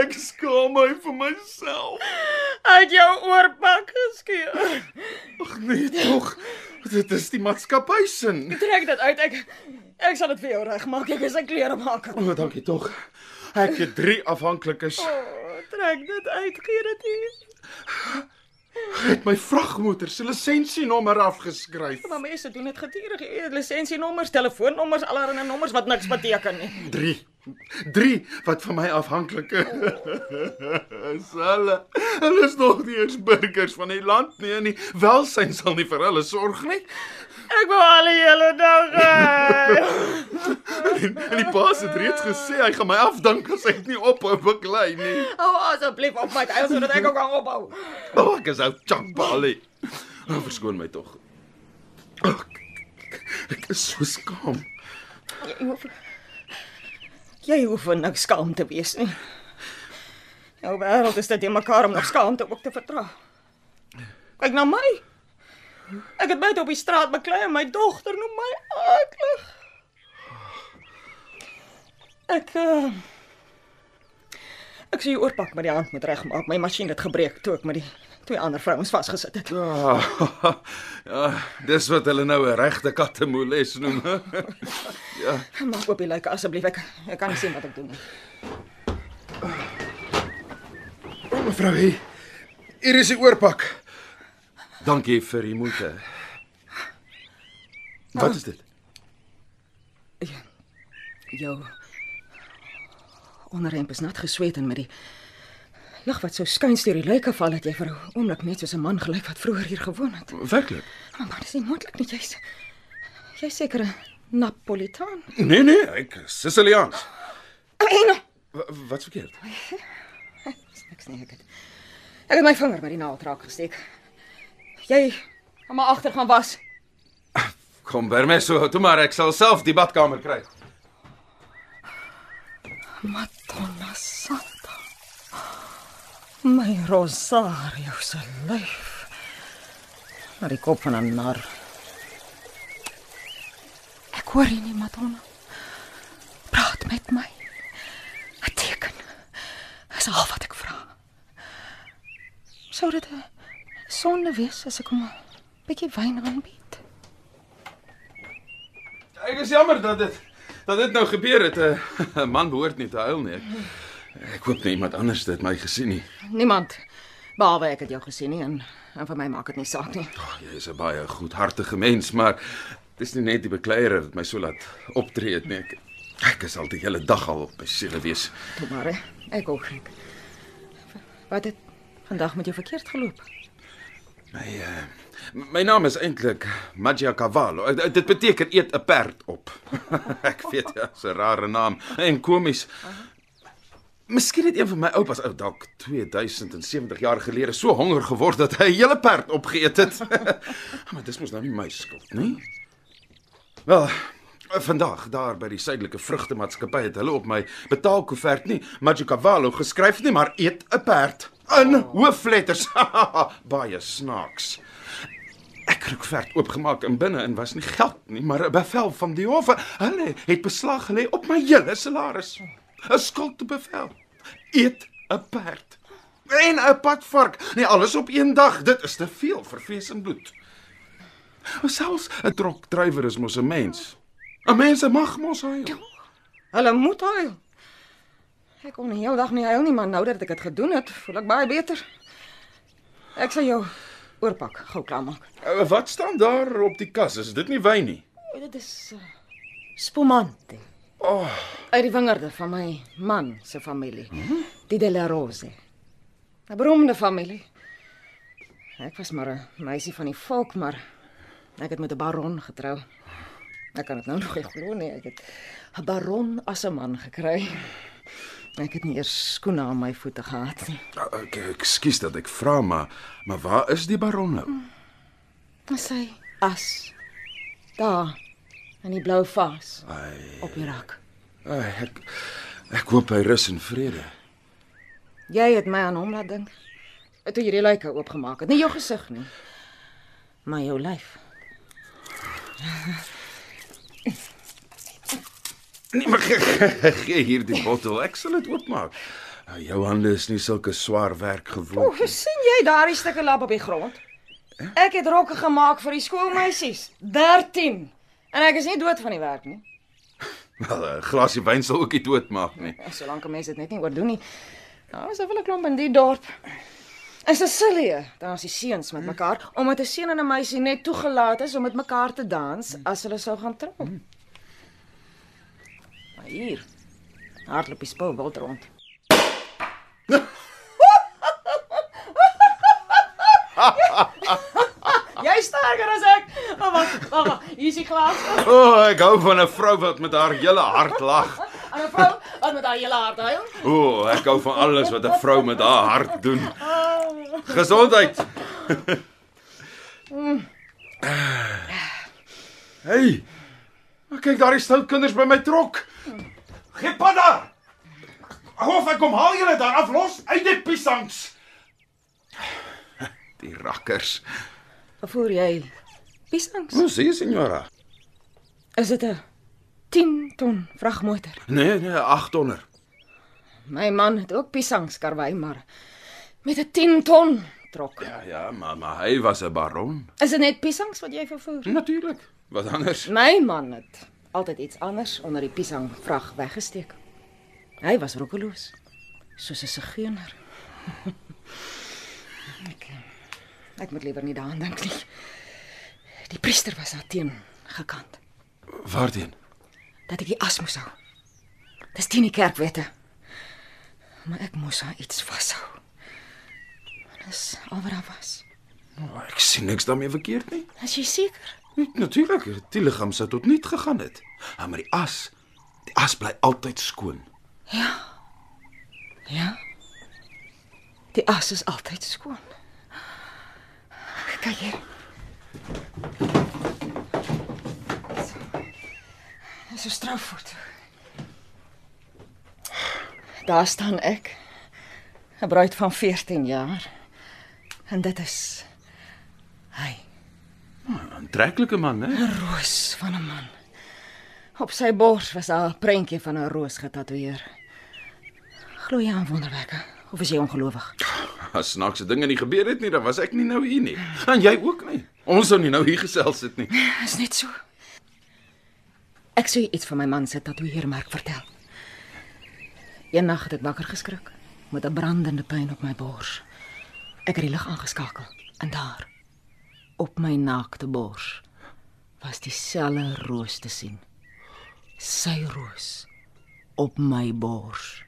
Ek skaam my vir myself. Uit jou oorpak geskeur. Ag nee tog. Dit is die maatskappy se. Trek dit uit. Ek ek sal dit vir jou regmaak. Ek is 'n kleermaker. O, oh, dankie tog. Ek het drie afhanklikes. Oh, trek dit uit, gee dit hier. Het my vragmotor se lisensienommer afgeskryf. Maar mense doen dit gedurig. Lisensienommers, telefoonnommers, allerlei nommers wat niks beteken nie. 3. 3 wat van my afhanklik is. Hulle hulle is nog nie eens burgers van die land nie en die welsyn sal nie vir hulle sorg nie. Ek wou al die hele dag. hê. En, en die baas het reeds gesê hy gaan my afdank as ek nie ophou beklei nie. Hou asseblief op my huis sodat ek ook kan ophou. O, oh, ek is ou chakbalie. Oh, verskoon my tog. Oh, ek, is so skaam. Jy hoef Jy hoef vir niks skaam te wees nie. Jou wêreld is dit jy mekaar om nog skaamte ook te verdra. Kyk na my. Ek het buite op die straat beklei en my dogter noem my aklig. Ek uh, Ek sê jy oorpak met die hand moet regmaak. My masjien het gebreek toe ek met die twee ander vrouens vasgesit het. Ja, ja, dis wat hulle nou 'n regte kattemoles noem. ja. Maak oop die luike asseblief. Ek ek kan nie sien wat ek doen nie. Mevrou, hier, hier is die oorpak. Dankie vir die moeite. Wat is dit? Jou onderhemp is nat gesweet en met die lig wat so skuins deur die luike val het jy vir 'n oomblik net soos 'n man gelyk wat vroeër hier gewoon het. Werklik? Maar maar dis nie moontlik nie, jy's jy's seker 'n Napolitaan. Nee nee, ek is Siciliaans. En Wa- Wat's verkeerd? Dis niks nie ek het. Ek het my vinger met die naald raak gesteek. Jy gaan maar agter gaan was. Kom permesso, toe maar ek sal self die badkamer kry. Madonna Santa. My Rosario se lyf. Maar die kop van 'n nar. Ek hoor nie, nie, Madonna. Praat met my. 'n Teken. Dis al wat ek vra. Sou dit 'n sonde wees as ek hom 'n bietjie wyn aanbied? Ek is jammer dat dit dat dit nou gebeur het. 'n 'n Man behoort nie te huil nie. Ek, ek hoop nie iemand anders dit my gesien nie. Niemand behalwe ek het jou gesien nie en en vir my maak dit nie saak nie. Oh, jy is 'n baie goedhartige mens, maar dis nie net die bekleier wat my so laat optree het nie. Ek, ek is al die hele dag al op my siele wees. Toe maar, hè. ek ook gek. Wat het vandag met jou verkeerd geloop? My uh, my naam is eintlik Maggia Cavallo. Uh, dit beteken eet 'n perd op. ek weet ja, dis 'n rare naam en komies. Miskien het een van my oupas ou dalk 2070 jaar gelede so honger geword dat hy 'n hele perd opgeëet het. maar dis mos nou nie my skuld nie. Wel, vandag daar by die suidelike vrugtemaatskappy het hulle op my betaalkoevert nie Maggia Cavallo geskryf nie, maar eet 'n perd in hoofletters. Baie snaaks. Ek het die koevert oopgemaak en binne in was nie geld nie, maar 'n bevel van die hof. Hulle het beslag gelê op my hele salaris. 'n Skuldbevel. Eet 'n perd en 'n padvark. Nee, alles op een dag. Dit is te veel vir vlees en bloed. Selfs 'n trokdrywer is mos 'n mens. 'n Mens mag mos huil. Hulle moet huil. Ek kon heel dag nie huil nie, maar nou dat ek dit gedoen het, voel ek baie beter. Ek sal jou oorpak gou klaarmaak. Uh, Wat staan daar op die kas? Is dit nie wyn nie? Dit is uh, spumante. Oh, Uit die wingerde van my man se familie, die De La Rose. 'n Beroemde familie. Ek was maar 'n meisie van die volk, maar ek het met 'n baron getrou. Ek kan dit nou nog nie glo nie. Ek het 'n baron as 'n man gekry. Ek het nie eers skoene aan my voete gehad nie. ek ekskuus dat ek vra, maar maar waar is die baron nou? En sy as daar in die blou vaas Ai, op die rak. ai, ek ek hoop hy rus in vrede. Jy het my aan hom laat dink. Toe jy die lyke oopgemaak het. Nie jou gesig nie, maar jou lyf. Nee, maar gee, gee hier die bottel. Ek sal dit oopmaak. Nou, jou hande is nie sulke swaar werk O, gewoond nie. sien jy daardie stukke lap op die grond? Ek het rokke gemaak vir die skoolmeisies. 13. En ek is nie dood van die werk nie. Wel, 'n glasie wyn sal ook nie doodmaak nie. Ja, Solank 'n mens dit net nie oordoen nie. Nou, is daar wel 'n klomp in die dorp. In Sicilië, daar's die seuns met mekaar, omdat 'n seun en 'n meisie net toegelaat is om met mekaar te dans as hulle sou gaan trou. Maar hier, hardloop die spou wild rond. Jy is sterker as ek. Oh, wag, wag, wag. Hier is die glas. O, oh, ek hou van 'n vrou wat met haar hele hart lag. En 'n vrou wat met haar hele hart huil. O, oh, ek hou van alles wat 'n vrou met haar hart doen. Gesondheid. Hey. Maar kyk daar is stout kinders by my trok. Gee pad daar. Hoef ek kom haal julle daar af los uit die piesangs. Die rakkers. Vervoer jy piesangs? Hoe sê signora? Is dit 'n 10 ton vragmotor? Nee, nee, 800. My man het ook piesangs karwei, maar met 'n 10 ton trok. Ja, ja, maar maar hy was 'n baron. Is dit net piesangs wat jy vervoer? Natuurlik. Wat anders? My man het altyd iets anders onder die piesang vrag weggesteek. Hy was roekeloos, soos 'n sigeuner. ek ek moet liewer nie daaraan dink nie. Die priester was daarteen gekant Waarheen? dat ek die as moes hou. Dis teen die kerkwette. Maar ek moes aan iets vashou. Dis al wat daar was. Oh, ek sien niks daarmee verkeerd nie. Is jy seker? Natuurlik, die liggaam sou tot niet gegaan het. Ah, maar die as, die as bly altyd skoon. Ja. Die as is altyd skoon. Kyk hier. Dis so strafvoet. Daar staan ek. 'n Bruid van 14 jaar. En dit is hy, 'n Aantreklike man, né? 'n roos van 'n man. Op sy bors was daar 'n prentjie van 'n roos getatoeëer. Glo jy aan wonderwerke of is jy ongelowig? As snaakse dinge nie gebeur het nie, dan was ek nie nou hier nie. En jy ook nie. Ons sou nie nou hier gesels het nie. Is net so. Ek sou jy iets van my man se tatoeëermerk vertel. Eendag het ek wakker geskrik met 'n brandende pyn op my bors. Ek het die lig aangeskakel en daar op my naakte bors was dieselfde roos te sien. Sy roos op my bors.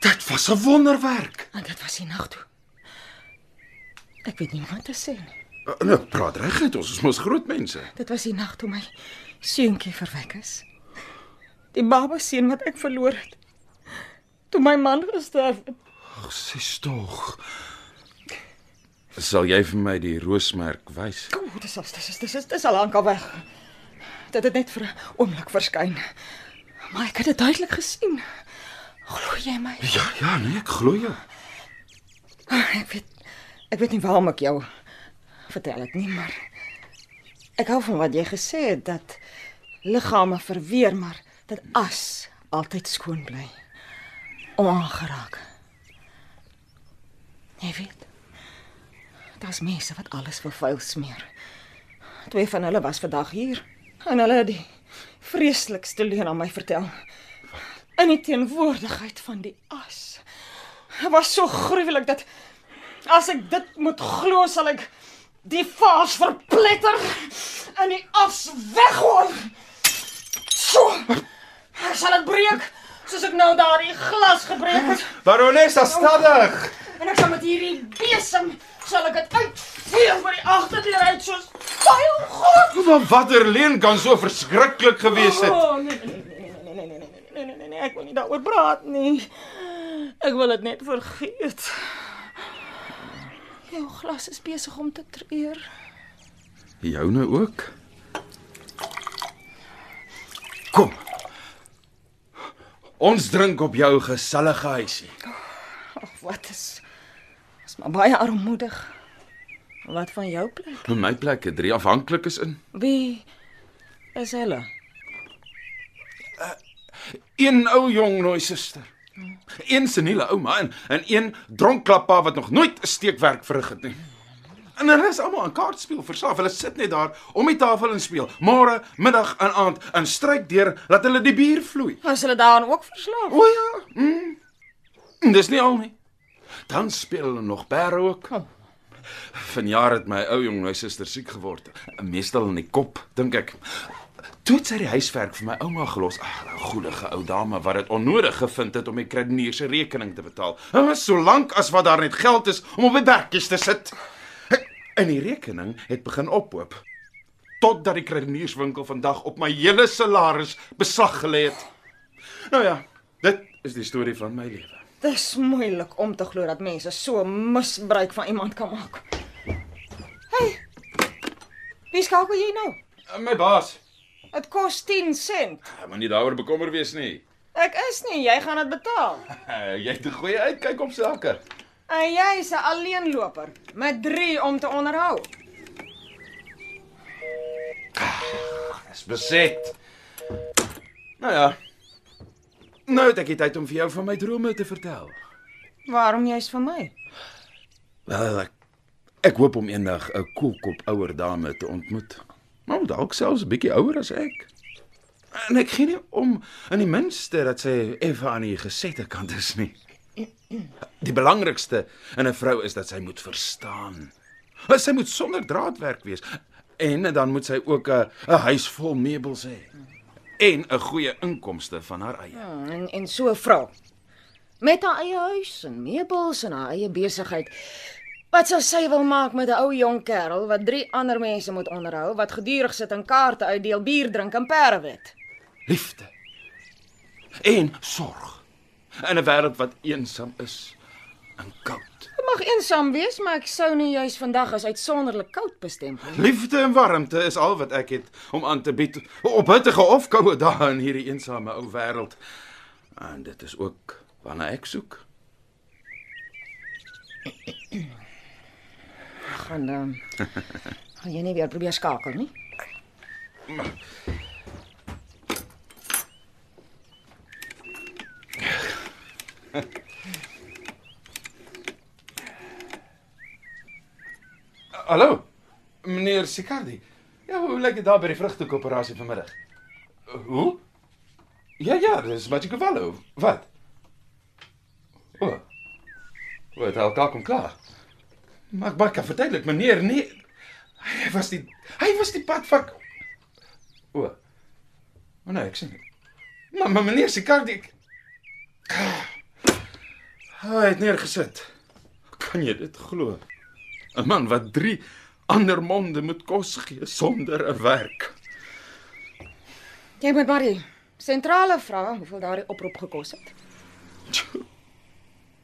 Dit was 'n wonderwerk. En dit was die nag toe. Ek weet nie wat te sê nie. Uh, Nou, praat reguit, ons is mos groot mense. Dit was die nag toe my seuntjie verwek is. Die baba seun wat ek verloor het. Toe my man gesterf het. Ag, sis tog. Sal jy vir my die roosmerk wys? O, dis is dis is dis is dis al lank al weg. Dit het net vir 'n oomblik verskyn. Maar ek het dit duidelik gesien. Glo jy my? Ja, ja, nee, ek glo jou. Ek weet ek weet nie waarom ek jou vertel dit nie, maar ek hou van wat jy gesê het dat liggame verweer, maar dat as altyd skoon bly. Onaangeraak. Jy weet. Daar's mense wat alles vervuil smeer. Twee van hulle was vandag hier en hulle het die vreeslikste leuen aan my vertel. In die teenwoordigheid van die as. Dit was so gruwelik dat as ek dit moet glo sal ek die vaas verpletter en die as weggooi. So. Ek sal dit breek soos ek nou daardie glas gebreek het. Baronessa, stadig. En ek sal met hierdie besem sal ek dit uitvee vir die agterdeur uit soos vuil goed. Maar watter leen kan so verskriklik gewees het? Oh, nee, nee, nee, nee, nee, nee, nee, nee, nee, nee, nee, nee, ek wil nie daaroor praat nie. Ek wil dit net vergeet. Jou glas is besig om te treur. Jou nou ook? Kom. Ons drink op jou gesellige huisie. Ag, wat is is maar baie armoedig. Wat van jou plek? In my plek het drie afhanklikes in. Wie is hulle? Een ou jong nooi suster. Een seniele ouma en en een dronklappa wat nog nooit 'n steekwerk verrig het nie. En hulle is almal aan kaart speel verslaaf. Hulle sit net daar om die tafel en speel. Môre, middag en aand en stryk deur laat hulle die bier vloei. Was hulle daaraan ook verslaaf? O ja. Mm. Dis nie al nie. Dan speel hulle nog perde ook. Oh, Vanjaar het my ou jong my suster siek geword. Meestal in die kop, dink ek. Toe het sy die huiswerk vir my ouma gelos. Ag, 'n goeie ou dame wat dit onnodig gevind het om die kredinier se rekening te betaal. Maar solank as wat daar net geld is om op die werkies te sit. En die rekening het begin ophoop totdat die kredinierswinkel vandag op my hele salaris beslag gelê het. Nou ja, dit is die storie van my lewe. Dis moeilik om te glo dat mense so misbruik van iemand kan maak. Hey. Wie skakel jy nou? My baas, Dit kos 10 sent. maar nie daaroor bekommer wees nie. Ek is nie, jy gaan dit betaal. Jy het 'n goeie uitkyk op sake. En jy's 'n alleenloper met 3 om te onderhou. Is beset. Nou ja. Nou het ek die tyd om vir jou van my drome te vertel. Waarom jy's vir my? Wel, ek, ek hoop om eendag 'n koelkop ouer dame te ontmoet. Maar dalk selfs 'n bietjie ouer as ek. En ek gee nie om in die minste dat sy effe aan die gesette kant is nie. Die belangrikste in 'n vrou is dat sy moet verstaan. Sy moet sonder draadwerk wees en dan moet sy ook 'n 'n huis vol meubels hê en 'n goeie inkomste van haar eie. Hmm, en en so 'n vrou met haar eie huis en meubels en haar eie besigheid. Wat sou sy wil maak met 'n ou jong kerel wat drie ander mense moet onderhou, wat gedurig sit en kaarte uitdeel, bier drink en perde wet? liefde en sorg in 'n wêreld wat eensaam is en koud. Mag eensaam wees, maar ek sou nie juis vandag as uitsonderlik koud bestempel nie. Liefde en warmte is al wat ek het om aan te bied op hittige of koue dae in hierdie eensame ou wêreld. En dit is ook waarna ek soek. Gaan dan. Gaan jy nie weer probeer skakel nie? Hallo. Meneer Sicardi. Ja, hoe lyk dit daar by die vrugtekoöperasie vanmiddag? Hoe? Ja ja, dis Magicavallo. Wat? O. Wat, hy het kom klaar. Maar maar kan verduidelik, meneer, nee. Hy was die hy was die padvak. O. O nee, ek sien. Maar, maar meneer Sicardi ek... Hy het neergesit. Kan jy dit glo? 'n Man wat 3 ander monde moet kos gee sonder 'n werk. Jy moet maar die sentrale vra hoeveel daardie oproep gekos het.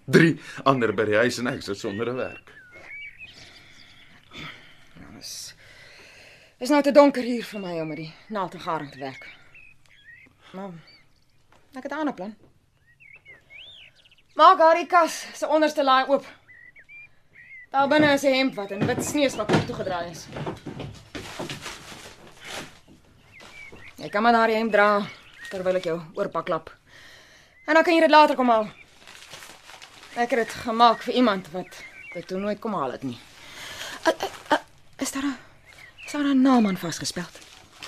3 ander by die huis en ek sit sonder 'n werk. Dis is nou te donker hier vir my om met die naaldgaring te werk. Maar ek het 'n ander plan. Maak haar die kas se onderste laai oop. Daar binne is 'n hemp wat in wit sneeuspak toegedraai is. Jy kan maar daardie hemp dra terwyl ek jou oorpak klap. En dan kan jy dit later kom haal. Ek het dit gemaak vir iemand wat dit toe nooit kom haal het nie. Uh, uh, uh, is daar 'n is daar 'n naam aan vasgespel?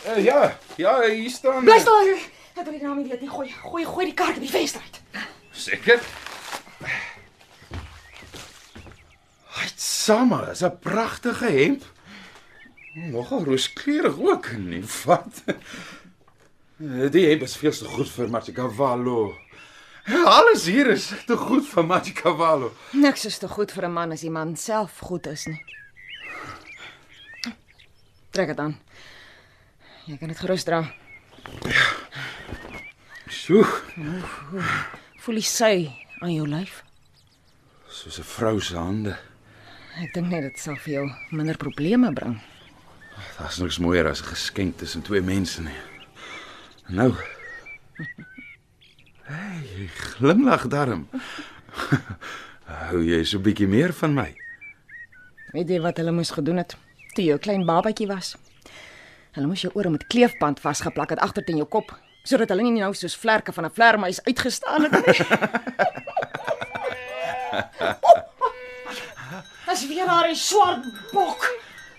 Uh, ja, ja, hier staan Bly stil. Ek wil die naam nie weet nie. Gooi, gooi, gooi die kaart op die venster uit. Seker. Hy't sama, is 'n pragtige hemp. Nogal rooskleurig ook, nie wat? Die hemp is veel te goed vir Machiavello. Alles hier is te goed vir Machiavello. Niks is te goed vir 'n man as die man self goed is nie. Trek dit aan. Jy kan dit gerus dra. Sjoe, Voel die sy aan jou lyf? soos 'n vrou se hande. Ek dink net dit sal vir jou minder probleme bring. Daar's niks mooier as 'n geskenk tussen twee mense nie. Nou. Hey, glimlag darm. Hou jy so 'n bietjie meer van my? Weet jy wat hulle moes gedoen het toe 'n klein babatjie was? Hulle moes jou ore met kleefband vasgeplak het agter teen jou kop sodat hulle nie nou soos vlerke van 'n vlermuis uitgestaan het nie. As weer daar 'n swart bok.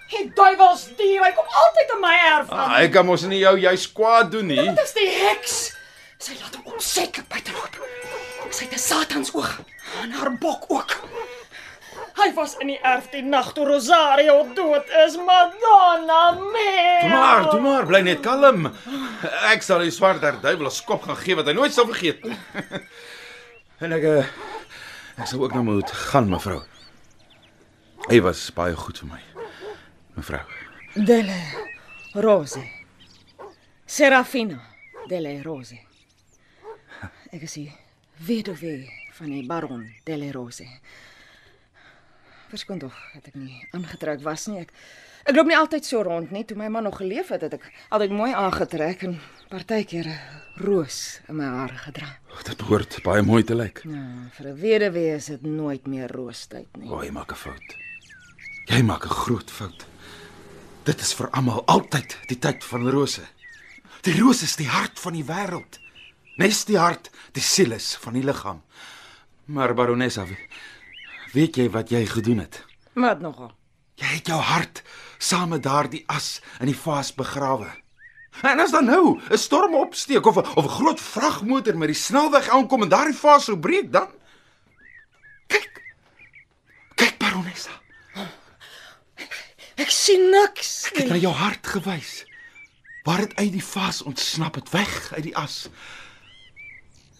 Die duiwels dier, hy kom altyd in my erf aan. Ah, ek kan mos nie jou juis kwaad doen nie. Dit is die heks. Sy laat hom onseker buiteloop. Sy het 'n Satans oog aan haar bok ook. Hy was in die erf die nag toe Rosario dood is, Madonna mia. Toe maar, toe maar, bly net kalm. Ek sal die swart duiwel 'n skop gaan gee wat hy nooit sal vergeet nie. En ek eh, ek sal ook nou moet gaan, mevrou. Hy was baie goed vir my. Mevrou. Delle Rose. Serafina Delle Rose. Ek is die weduwee van die baron Delle Rose. Verskoon tog dat ek nie aangetrek was nie. Ek ek loop nie altyd so rond nie. Toe my man nog geleef het, het ek altyd mooi aangetrek en partykeer 'n roos in my hare gedra. Dit behoort baie mooi te lyk. Ja, vir 'n weduwee is dit nooit meer roostyd nie. O, jy maak 'n fout. Jy maak 'n groot fout. Dit is vir almal altyd die tyd van rose. Die roos is die hart van die wêreld. Nes die hart, die siel is van die liggaam. Maar baronessa, weet jy wat jy gedoen het? Wat nogal? Jy het jou hart saam met daardie as in die vaas begrawe. En as dan nou 'n storm opsteek of 'n of 'n groot vragmotor met die snelweg aankom en daardie vaas sou breek dan? Kyk. Kyk baronessa. Ek sien niks. Ek het na jou hart gewys. Waar dit uit die vaas ontsnap het weg uit die as.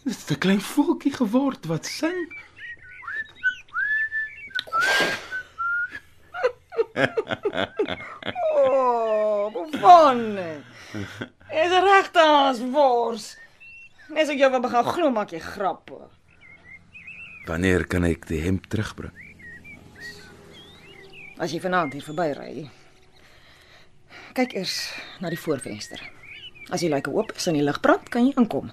Dit het 'n klein voeltjie geword wat sing. Oh, van. Is regte as wors. Nes ek jou wil begin glo maak jy grappe. Wanneer kan ek die hemp terugbring? As jy vanaand hier verbyry. Kyk eers na die voorvenster. As die luike oop is en die lig brand, kan jy inkom.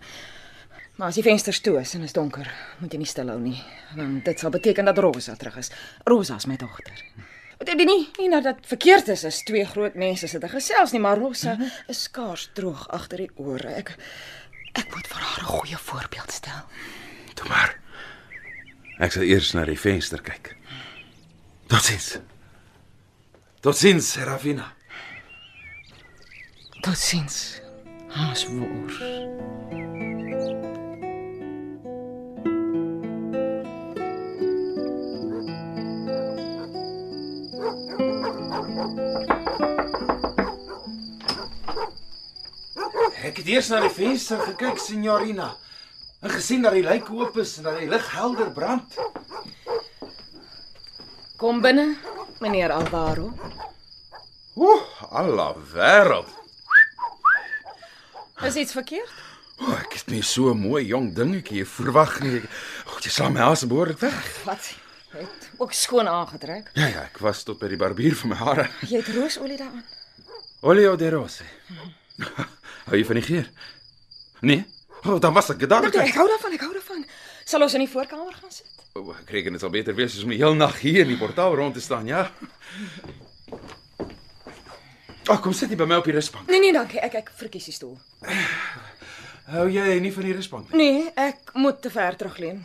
Maar as die vensters toe is en is donker, moet jy nie stilhou nie, want dit sal beteken dat Rosa terug is. Rosa is my dogter. Dit is nie nie dat dit verkeerd is as twee groot mense sit en gesels nie, maar Rosa is skaars droog agter die ore. Ek ek moet vir haar 'n goeie voorbeeld stel. Toe maar. Ek sal eers na die venster kyk. Totsiens. Totsiens, Serafina. Totsiens. Haas wors. Ek het eers na die venster gekyk, signorina, en gesien dat die luik oop is en dat die lig helder brand. Kom binne, meneer Alvaro. Ooh, alla wêreld. Is iets verkeerd? Oh, ek het nie so 'n mooi jong dingetjie verwag nie. O, jy slaan my asem behoorlik weg. Wat? Het ook skoon aangetrek. Ja ja, ek was tot by die barbier vir my hare. Jy het roosolie daaraan. Olio de rose. Hou jy van die geur? Nee. O, oh, dan was ek dadelik. ek hou daarvan, ek hou daarvan. Sal ons in die voorkamer gaan sit? O, ek reken dit sal beter wees as om die hele nag hier in die portaal rond te staan, ja. Ag, kom sit jy by my op die rusbank. Nee nee, dankie. Ek ek verkies die stoel. Hou jy nie van die rusbank nie? Nee, ek moet te ver terugleun.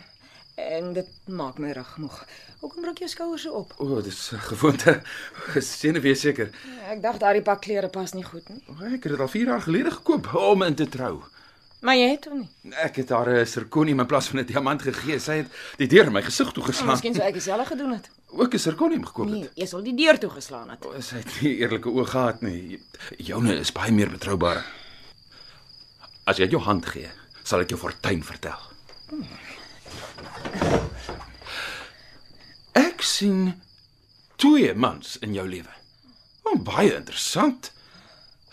En dit maak my rug moeg. Hoekom druk jou skouers so op? O, dis 'n gewoonte. Sien wees seker. Ek dink daardie pak klere pas nie goed nie. O, Ek het dit al 4 jaar gelede gekoop om in te trou. Maar jy het hom nie. Ek het haar 'n sirkonium in plaas van 'n diamant gegee. Sy het die deur in my gesig toe geslaan. Miskien sou ek dieselfde gedoen het. Ook 'n sirkonium gekoop het. Nee, jy sal die deur toe geslaan het. O, Sy het nie eerlike oë gehad nie. Joune is baie meer betroubaar. As jy jou hand gee, sal ek jou fortuin vertel. Ek sien twee mans in jou lewe. Oh, baie interessant.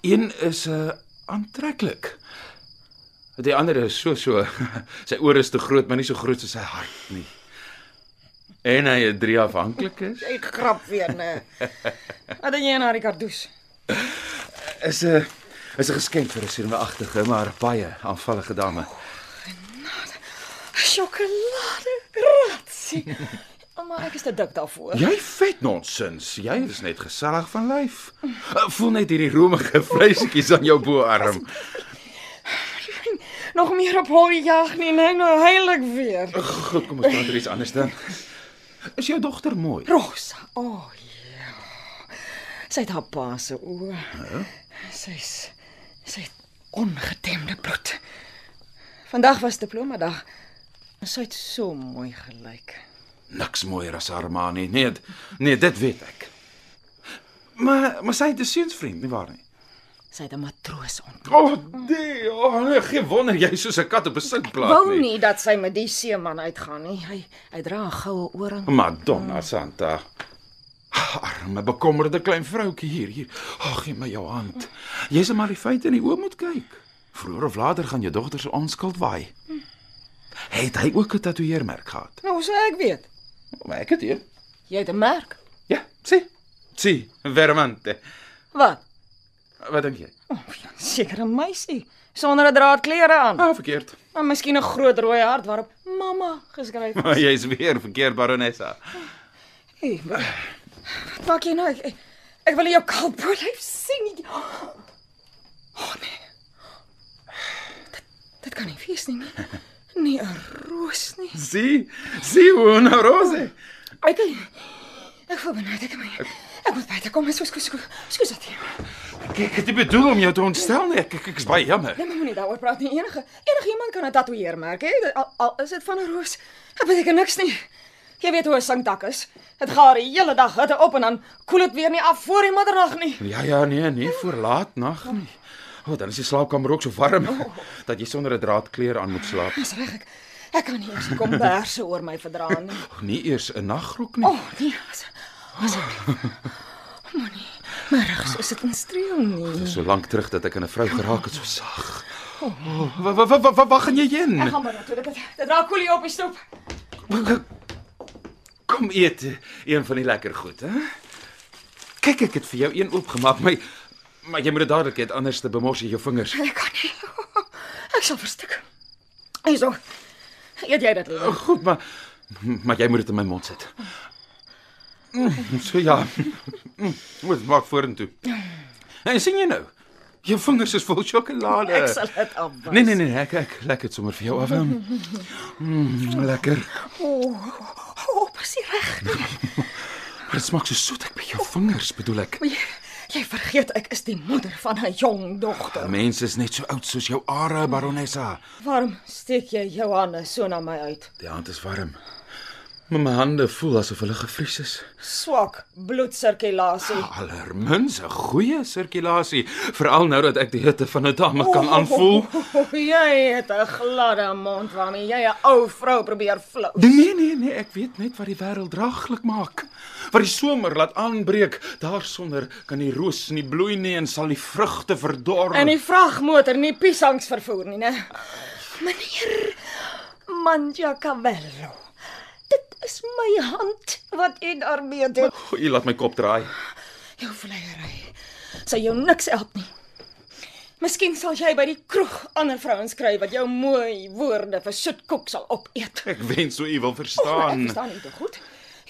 Een is 'n uh, aantreklik. Die ander is so so. Sy ore is te groot, maar nie so groot soos sy hart nie. En hy het drie afhanklik is. Ek grap weer, nee. Wat doen jy haar kardoes? is 'n is 'n geskenk vir 'n senuweeagtige maar baie aanvallige dame. Sjokolade ratsie. Maar ek is te dik daarvoor. Jy vet nonsens. Jy is net gesellig van lyf. Uh, Voel net hierdie romige vleisetjies aan jou boarm. Nog meer op hol jag nie, nee, nou heilig weer. Goed, kom ons praat oor iets anders dan. Is jou dogter mooi? Rosa. O oh, ja. Sy het haar pa se oë. Ja? Sy's sy het ongetemde bloed. Vandag was diplomadag. Sy het so mooi gelyk. Niks mooier as Armani. Nee, d- nee, dit weet ek. Maar maar sy het 'n seunsvriend, nie waar nie? Sy het 'n matroos ont. O, oh, nee, oh, nee, geen wonder jy is soos 'n kat op 'n sinkplaat Wou nie. nie dat sy met die seeman uitgaan nie. Hy hy dra 'n goue ooring. Madonna Santa. Arme bekommerde klein vroutjie hier. Hier. Ag, gee my jou hand. Jy se maar die feite in die oë moet kyk. Vroeër of later gaan jou dogter se onskuld waai. Het hy ook 'n tatoeëermerk gehad? Nou, sê ek weet. Maar ek het hier. Jy het 'n merk. Ja, sien. Sien, vermante. Wat? Wat dink jy? Seker 'n meisie sonder 'n draad klere aan. Ah, verkeerd. Maar miskien 'n groot rooi hart waarop mamma geskryf is. Jy's weer verkeerd, baronessa. Hey, wat maak jy nou? Ek, ek, ek wil jou kalkbroodlyf sien. Oh nee. Dit, dit kan nie wees nie. nie. Nee, 'n roos nie. Sien? Sien hoe nou rose. Ek ek voel benoud ek my. Ek moet buite kom. Skus skus skus. Skus dit. Ek ek het nie bedoel om jou te ontstel nie. Ek ek, ek is baie jammer. Nee, maar moenie daaroor praat nie. Enige enige iemand kan 'n tatoeëermerk hê. Al, al is dit van 'n roos. Dit beteken niks nie. Jy weet hoe 'n sangdak is. Dit gaan die hele dag hitte op en dan koel dit weer nie af voor die middernag nie. Ja ja, nee, nee, voor laat nag nie. O, oh, dan is die slaapkamer ook so warm dat jy sonder 'n draadklere aan moet slaap. Dis reg ek. Ek kan nie eers die komberse oor my verdra nie. Nie eers 'n nagrok nie. O, oh, nee. As, as Moenie. Maar reg is dit 'n streel nie. So lank terug dat ek aan 'n vrou geraak het so sag. Oh, Wat wat wat wat wat gaan jy Ek heen? gaan maar natuurlik. Dit dit raak koelie op die stoep. Kom eet een van die lekker goed, hè? Kyk, ek het vir jou een oopgemaak, my maar jy moet dit dadelik eet anders te bemors jy jou vingers. Ek kan nie. Ek sal verstik. Hyso. Eet jy dit? Goed, maar maar jy moet dit in my mond sit. Mm, So ja. Mm, Moet maak vorentoe. En sien jy nou? Jou vingers is vol sjokolade. Ek sal dit afwas. Nee nee nee, ek ek lekker dit sommer vir jou af. Mm, lekker. O, oh, pas hier reg. Maar dit smaak so soet ek by jou vingers, bedoel ek. Jy, jy vergeet ek is die moeder van 'n jong dogter. Mense is net so oud soos jou are, baronessa. Waarom steek jy jou hande so na my uit? Die hand is warm. Maar my hande voel asof hulle gevries is. Swak bloedsirkulasie. Allermins 'n goeie sirkulasie, veral nou dat ek die hitte van 'n dame kan aanvoel. Oh, jy het 'n gladde mond waarmee jy 'n ou vrou probeer flou. Nee nee nee, ek weet net wat die wêreld draaglik maak. Wat die somer laat aanbreek, daarsonder kan die roos nie bloei nie en sal die vrugte verdor. En die vragmotor nie piesangs vervoer nie, né? Meneer Mangiacavello. Dit is my hand wat u daarmee doen. O, jy laat my kop draai. Jou vleiery sal jou niks help nie. Miskien sal jy by die kroeg ander vrouens kry wat jou mooi woorde vir soetkoek sal opeet. Ek wens so u wil Ek verstaan. verstaan nie te goed.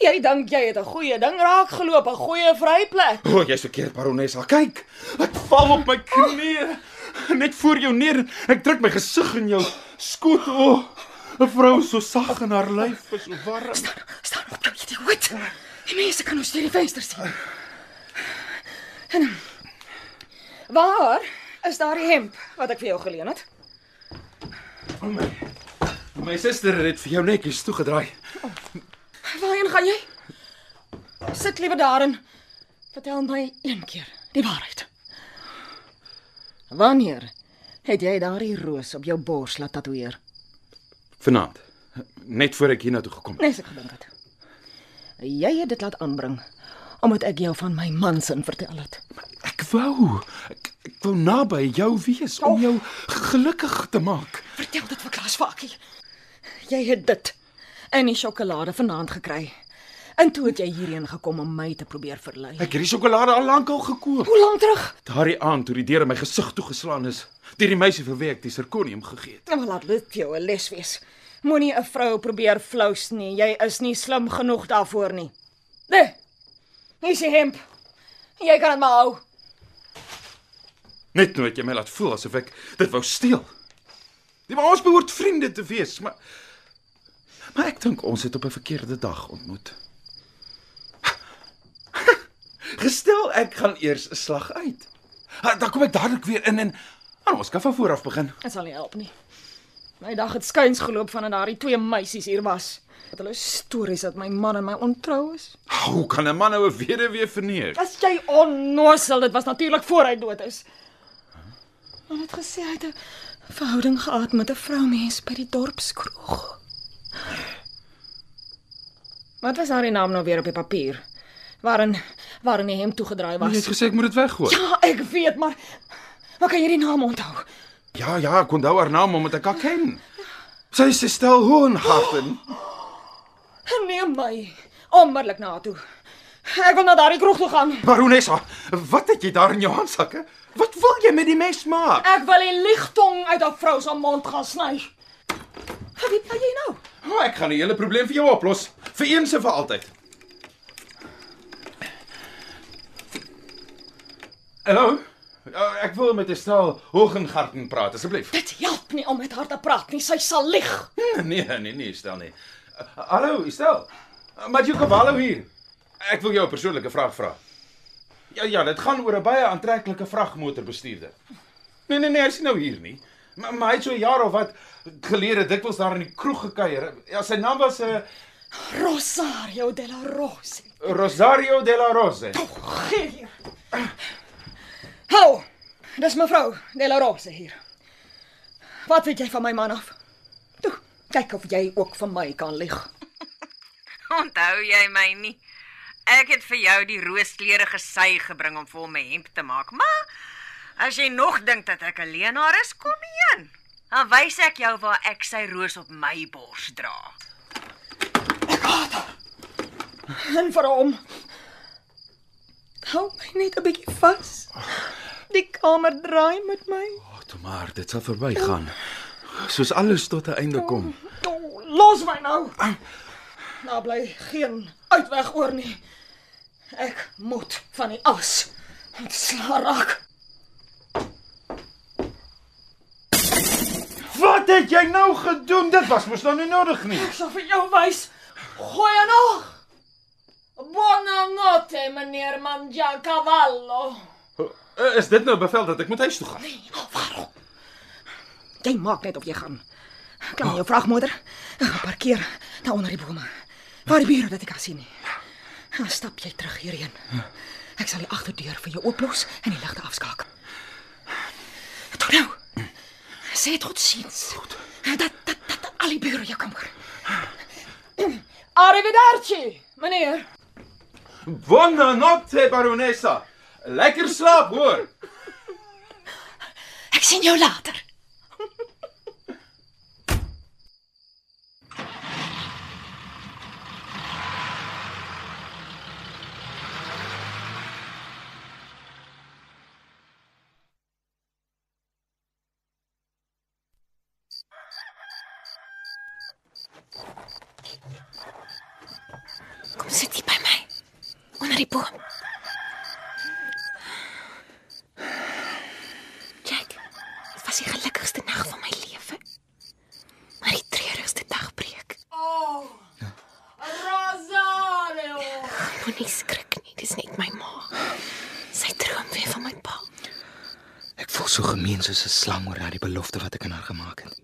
Jy dink jy het 'n goeie ding raak geloop, 'n goeie vryplek. O, jy's verkeerd, baronessa. Kyk, ek val op my knieë net voor jou neer. Ek druk my gesig in jou skoot. O, 'n vrou so sag in haar lyf is so warm. Staan, staan op, jy idioot. Die mense kan ons deur die venster sien. En waar is daardie hemp wat ek vir jou geleen het? My suster het vir jou netjies toegedraai. Waarheen gaan jy? Sit liewer daarin. Vertel my een keer die waarheid. Wanneer het jy daardie roos op jou bors laat tatoeëer? Vanaand, net voor ek hiernatoe gekom het. Nes ek gedink het. Jy het dit laat aanbring omdat ek jou van my man se vertel het. Ek wou, ek, ek wou naby jou wees om jou gelukkig te maak. Vertel dit vir Klaas Vakie. Jy het dit in die sjokolade vanaand gekry. En toe het jy hierheen gekom om my te probeer verlei. Ek het die sjokolade al lank al gekoop. Hoe lank terug? Daardie aand toe die deur in my gesig toegeslaan is, deur die meisie vir wie ek die sirkonium gegee het. Nou laat dit jou 'n les wees. Moenie 'n vrou probeer flous nie. Jy is nie slim genoeg daarvoor nie. Nee. Hier is die hemp. Jy kan dit maar hou. Net nou het jy my laat voel asof ek dit wou steel. Die maar ons behoort vriende te wees, maar maar ek dink ons het op 'n verkeerde dag ontmoet. Gestel ek gaan eers 'n slag uit. Dan kom ek dadelik weer in en ah, ons kan van voor af begin. Dit sal nie help nie. My dag het skuins geloop van dat daardie twee meisies hier was. Dat hulle stories dat my man en my ontrou is. Hoe kan 'n man nou 'n weduwee verneek? As jy onnosel, dit was natuurlik voor hy dood is. Hulle het gesê hy het 'n verhouding gehad met 'n vroumens by die dorpskroeg. Wat was haar naam nou weer op die papier? Waarin waarin hy hem toegedraai was? Jy het gesê ek moet dit weggooi. Ja, ek weet, maar maar kan jy die naam onthou? Ja, ja, ek onthou haar naam omdat ek haar ken. Sy is Estelle Hohenhafen. Neem my onmiddellik na toe. Ek wil na daardie kroeg toe gaan. Baronessa, wat het jy daar in jou handsakke? Wat wil jy met die mes maak? Ek wil die ligtong uit 'n vrou se mond gaan sny. Wat weet jy nou? Oh, ek gaan die hele probleem vir jou oplos, vir eens en vir altyd. Hallo? Uh, ek wil met Estelle Hogengarten praat asseblief. Dit help nie om met haar te praat nie. Sy sal lieg. Nee, nee, nee, Estelle nie. Hallo, Estelle. Uh, Matthew Cavallo hier. Ek wil jou 'n persoonlike vraag vra. Ja, ja, dit gaan oor 'n baie aantreklike vragmotorbestuurder. Nee, nee, nee, hy's nie nou hier nie. Maar, maar hy het so 'n jaar of wat gelede dikwels daar in die kroeg gekuier. Ja, sy naam was 'n uh, Rosario de la Rose. Rosario de la Rose. Gee hier. Hou. Dis mevrou de la Rose hier. Wat weet jy van my man af? Toe, kyk of jy ook van my kan lieg. Onthou jy my nie? Ek het vir jou die rooskleurige sy gebring om vir hom 'n hemp te maak. Maar as jy nog dink dat ek 'n leenaar is, kom heen. Dan wys ek jou waar ek sy roos op my bors dra. En vir hom. Hou my net 'n bietjie vas. Die kamer draai met my. Oh, toe maar, dit sal verbygaan. Soos alles tot 'n einde kom. Toe, los my nou. Daar bly geen uitweg oor nie. Ek moet van die as ontsla raak. Wat het jy nou gedoen? Dit was mos nou nie nodig nie. Ek sal vir jou wys. Goeie nog. Buonanotte, meneer Mangiacavallo. Uh, is dit nou bevel dat ek moet huis toe gaan? Nee, oh, waarom? Jy maak net of jy gaan. Klim in jou vragmotor. en Parkeer daar onder die bome. Waar die bure dat ek kan sien nie. Dan stap jy terug hierheen. Ek sal die agterdeur vir jou ooplos en die ligte afskakel. Toe nou. Sê tot sins. Goed. Dat dat dat al die bure jou kan hoor. Arrivederci, meneer. Buonanotte, baronessa. Lekker slaap, hoor. Ek sien jou later. Kom sit hier by my. Onder die boom. Jack, dit was die gelukkigste nag van my lewe. Maar die treurigste dag breek. Oh. Rosario. Moenie skrik nie, dis net my ma. Sy droom weer van my pa. Ek voel so gemeen soos 'n slang oor daardie belofte wat ek aan haar gemaak het.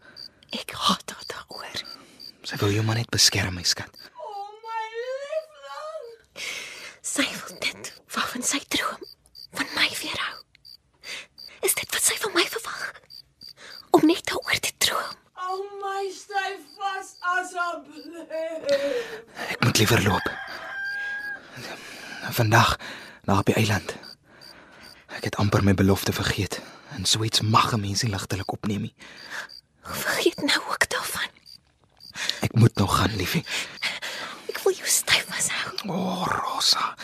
Ek haat haar daaroor. Sy wil jou maar net beskerm, my skat. Oh my liefling. Sy wil waarvan sy droom van my weerhou. Is dit wat sy van my verwag? Om net daaroor te droom. Oh my styf vas asseblief. Ek moet liewer loop. Vandag na op die eiland. Ek het amper my belofte vergeet. En so iets mag 'n mens nie ligtelik opneem nie. Vergeet nou ook daarvan. Ek moet nog gaan, liefie. Ek wil jou styf vashou. O, oh, Rosa.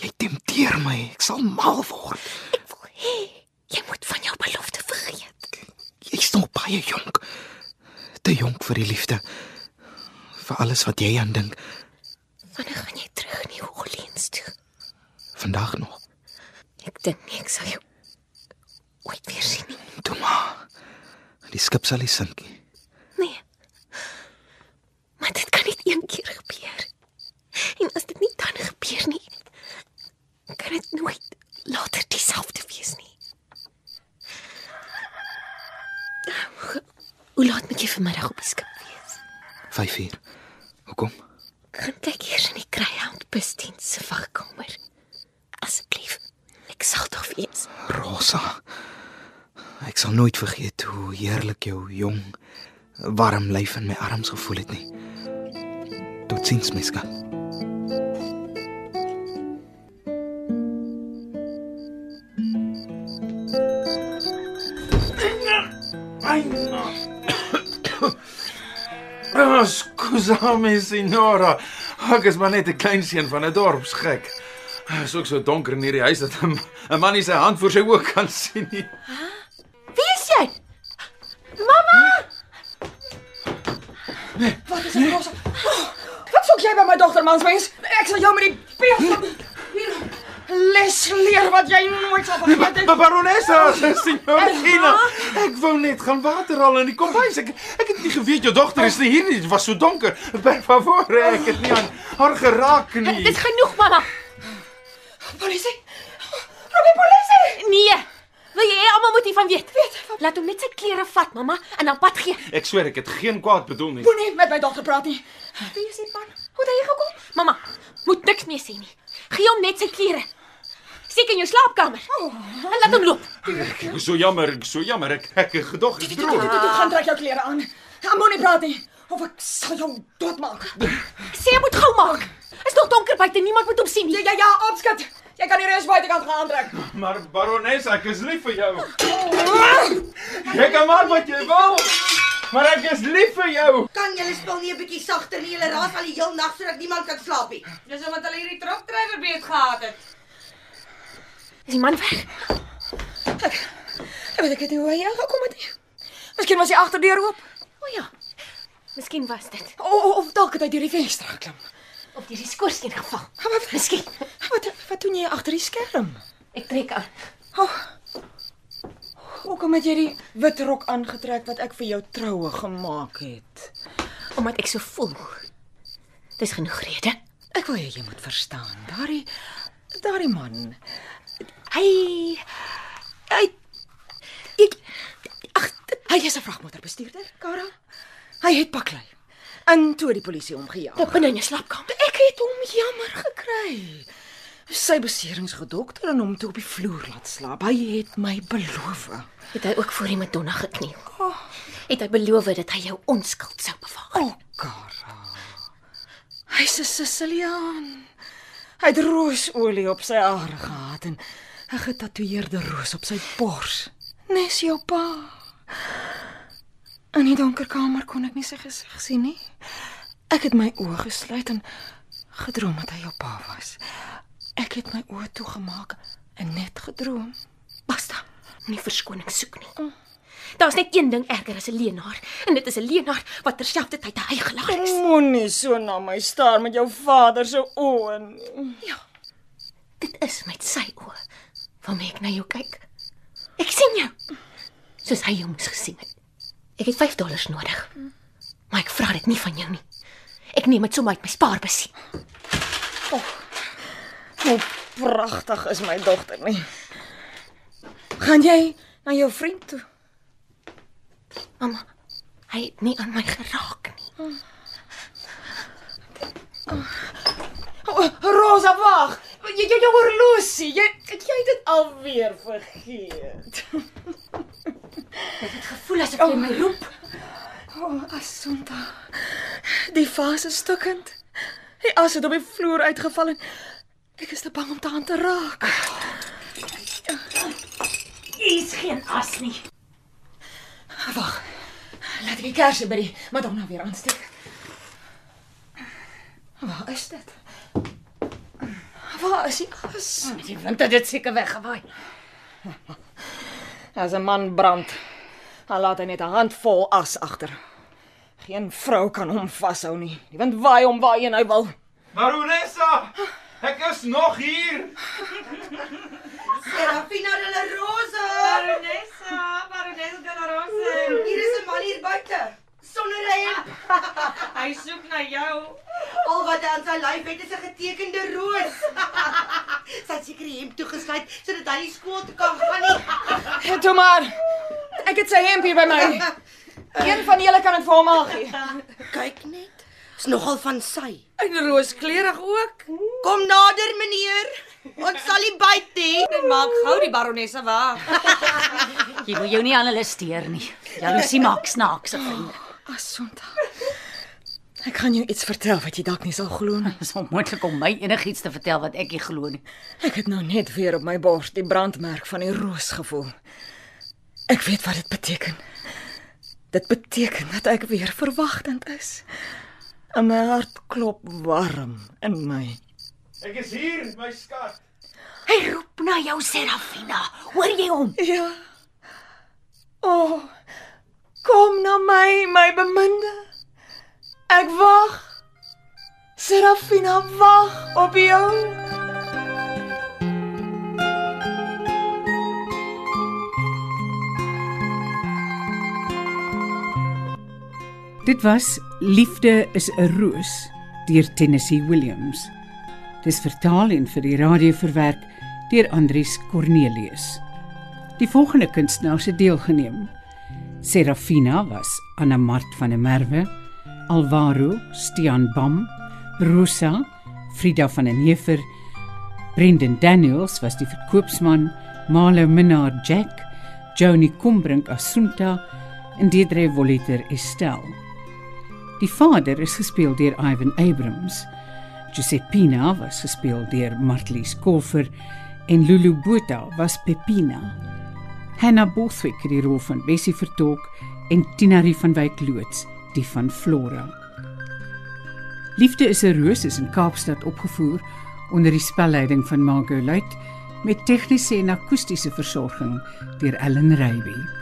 Jy tempteer my. Ek sal mal word. Ek wil hê jy moet van jou belofte vergeet. Jy's nog baie jonk. Te jonk vir die liefde. Alles wat jy aan dink. Wanneer gaan jy terug New Orleans toe? Vandag nog. Ek dink nie ek sal jou ooit weer sien nie. Toe maar. Die skip sal sink nie. Nee. Maar dit kan net een keer gebeur. En as dit nie dan gebeur nie, kan dit nooit later dieselfde wees nie. Hoe- Hoe laat moet jy vanmiddag op die skip wees? 5 uur. Hoekom? Gaan kyk eers in die Greyhound busdiens se wagkamer. Asseblief. Ek sal daar wees. Rosa. Ek sal nooit vergeet hoe heerlik jou jong, lyf in my arms gevoel het nie. Totsiens, my skat. Ah, Scusami, signora. Ek is maar net 'n klein seun van 'n dorpsgek. Dit is ook so donker in hierdie huis dat 'n 'n man nie sy hand voor sy oë kan sien nie. Wie is jy? Mamma! Wat is dit, Rosa? Wat soek jy by my dogter, mansmens? Ek sal jou met die beeld hier les leer wat jy nooit sal vergeet nie. Ma baronessa, signorina. Ek wou net gaan water haal in die kombuis. Ek ek het nie geweet jou dogter is nie hier nie. Dit was so donker. Per favor, ek het nie aan haar geraak nie. Dis genoeg, mamma. Polisie. Roep die polisie. Nee. Wil jy hê almal moet hiervan weet? Weet. Laat hom net sy klere vat, mamma, en dan pad gee. Ek sweer ek het geen kwaad bedoel nie. Moenie met my dogter praat nie. Wie is dit man? Hoe het hy gekom? Mamma, moet niks meer sê nie. Gee hom net sy klere. Steek in jou slaapkamer. Oh. En laat hom loop. Ek is so jammer, ek so jammer. Ek ek gedog ek droom. toe gaan trek jou klere aan. Ja, moenie praat nie. Of ek sal jou doodmaak. Sê hy moet gou maak. Is nog donker buite, niemand moet hom sien nie. Ja ja ja, opskat. Jy kan die res buitekant gaan aantrek. Maar baronessa, ek is lief vir jou. Jy kan maak wat jy wil. Maar ek is lief vir jou. Kan julle spel nie 'n bietjie sagter nie? Julle raas al die heel nag sodat niemand kan slaap nie. Dis omdat hulle hierdie truckdrywer beet gehad het. Is die man weg? Ek weet ek het nie hoe hy aangekom het nie. Miskien was die agterdeur oop. O ja. Miskien was dit. O, o, of dalk het hy deur die venster geklim. Of deur die skoorsteen geval. Wat Miskien. wat wat doen jy agter die skerm? Ek trek aan. Oh. Hoekom het jy die wit rok aangetrek wat ek vir jou troue gemaak het? Omdat ek so voel. Dis genoeg rede. Ek wil jy moet verstaan. Daardie daardie man, Hy hy ek ag, hy is 'n vragmotorbestuurder, Kara. Hy het baklei. En toe die polisie hom gejaag. Tot binne in jou slaapkamer. Ek het hom jammer gekry. Sy beserings gedokter en hom toe op die vloer laat slaap. Hy het my beloof. Het hy ook voor die Madonna gekniel? Oh. Het hy beloof dat hy jou onskuld sou bewaar? O, oh, Kara. Hy's 'n Siciliaan. Hy het roosolie op sy hare gehad en 'n getatoeëerde roos op sy bors. Nes jou pa. In die donker kamer kon ek nie sy gesig sien nie. Ek het my oë gesluit en gedroom dat hy jou pa was. Ek het my oë toegemaak en net gedroom. Basta. Moenie verskoning soek nie. Daar's net een ding erger as 'n leenaar, en dit is 'n leenaar wat terselfdertyd 'n eigelaar is. Moenie so na my staar met jou vader se oë nie. Dit is met sy oë waarmee ek na jou kyk. Ek sien jou. Soos hy jou moes gesien het. Ek het 5 dollars nodig. Maar ek vra dit nie van jou nie. Ek neem dit sommer uit my spaarbusie. Hoe pragtig is my dogter nie. Gaan jy na jou vriend toe? Mamma, hy het nie aan my geraak nie. O, Rosa, wag. Jy jy jou horlosie. Jy jy het dit alweer vergeet. Voel asof jy my roep. O, oh, Asunta. Die vas is stukkend. Die as het op die vloer uitgeval en ek is te bang om te aan te raak. Is geen as nie. Wag. Laat ek die kersie by die Madonna weer aansteek. Waar is dit? Waar is die as? Die wind het dit seker weggewaai. As 'n man brand, dan laat hy net 'n handvol as agter. Geen vrou kan hom vashou nie. Die wind waai hom waarheen hy wil. Baronessa, ek is nog hier. Serafina de la Rosa. Baronessa, Baronessa de la Rose. Hier is 'n man hier buite. Sonder 'n hemp. Hy soek na jou. Hy aan sy lyf het is 'n getekende roos. sy het seker die hemp toegesluit sodat hy nie skool toe kan gaan nie. Ja, toe maar. Ek het sy hemp hier by my. Een van julle kan dit vir hom al gee. Kyk net. Is nogal van sy. En rooskleurig ook. Kom nader, meneer. Ons sal nie byt nie. Dit maak gou die baronesse wag. Jy moet jou nie aan hulle steur nie. Jaloesie maak snaakse vriende. Asonta. Ek kan jou iets vertel wat jy dalk nie sal glo nie. Dit is onmoontlik om my enigiets te vertel wat ek nie glo nie. Ek het nou net weer op my bors die brandmerk van die roos gevoel. Ek weet wat dit beteken. Dit beteken dat ek weer verwagtend is. En my hart klop warm in my. Ek is hier, my skat. Hy roep na jou Serafina. Hoor jy hom? Ja. O, oh, kom na my, my beminde. Ek wag. Serafina wag op jou. Dit was Liefde is 'n roos deur Tennessee Williams. Dis vertaal en vir die radio verwerk deur Andrius Cornelius. Die volgende kunstenaars het deelgeneem. Serafina was Anna Mart van der Merwe, Alvaro Stian Bam, Rosa Frida van den Heever, Brendan Daniels was die verkoopsman, Malo Minnar Jack, Joni Kombrink Assunta en Deidre Voliter Estel. Die vader is gespeel deur Ivan Abrams. Giuseppina was gespeel deur Martlies Kolfer en Lulu Botha was Pepina. Hannah Bothwick het die rol van Bessie vertolk en Tinari van Wyk loods die van Flora. Liefde is 'n roos is in Kaapstad opgevoer onder die spelleiding van Margot Luit met tegniese en akoestiese versorging deur Ellen Reiby.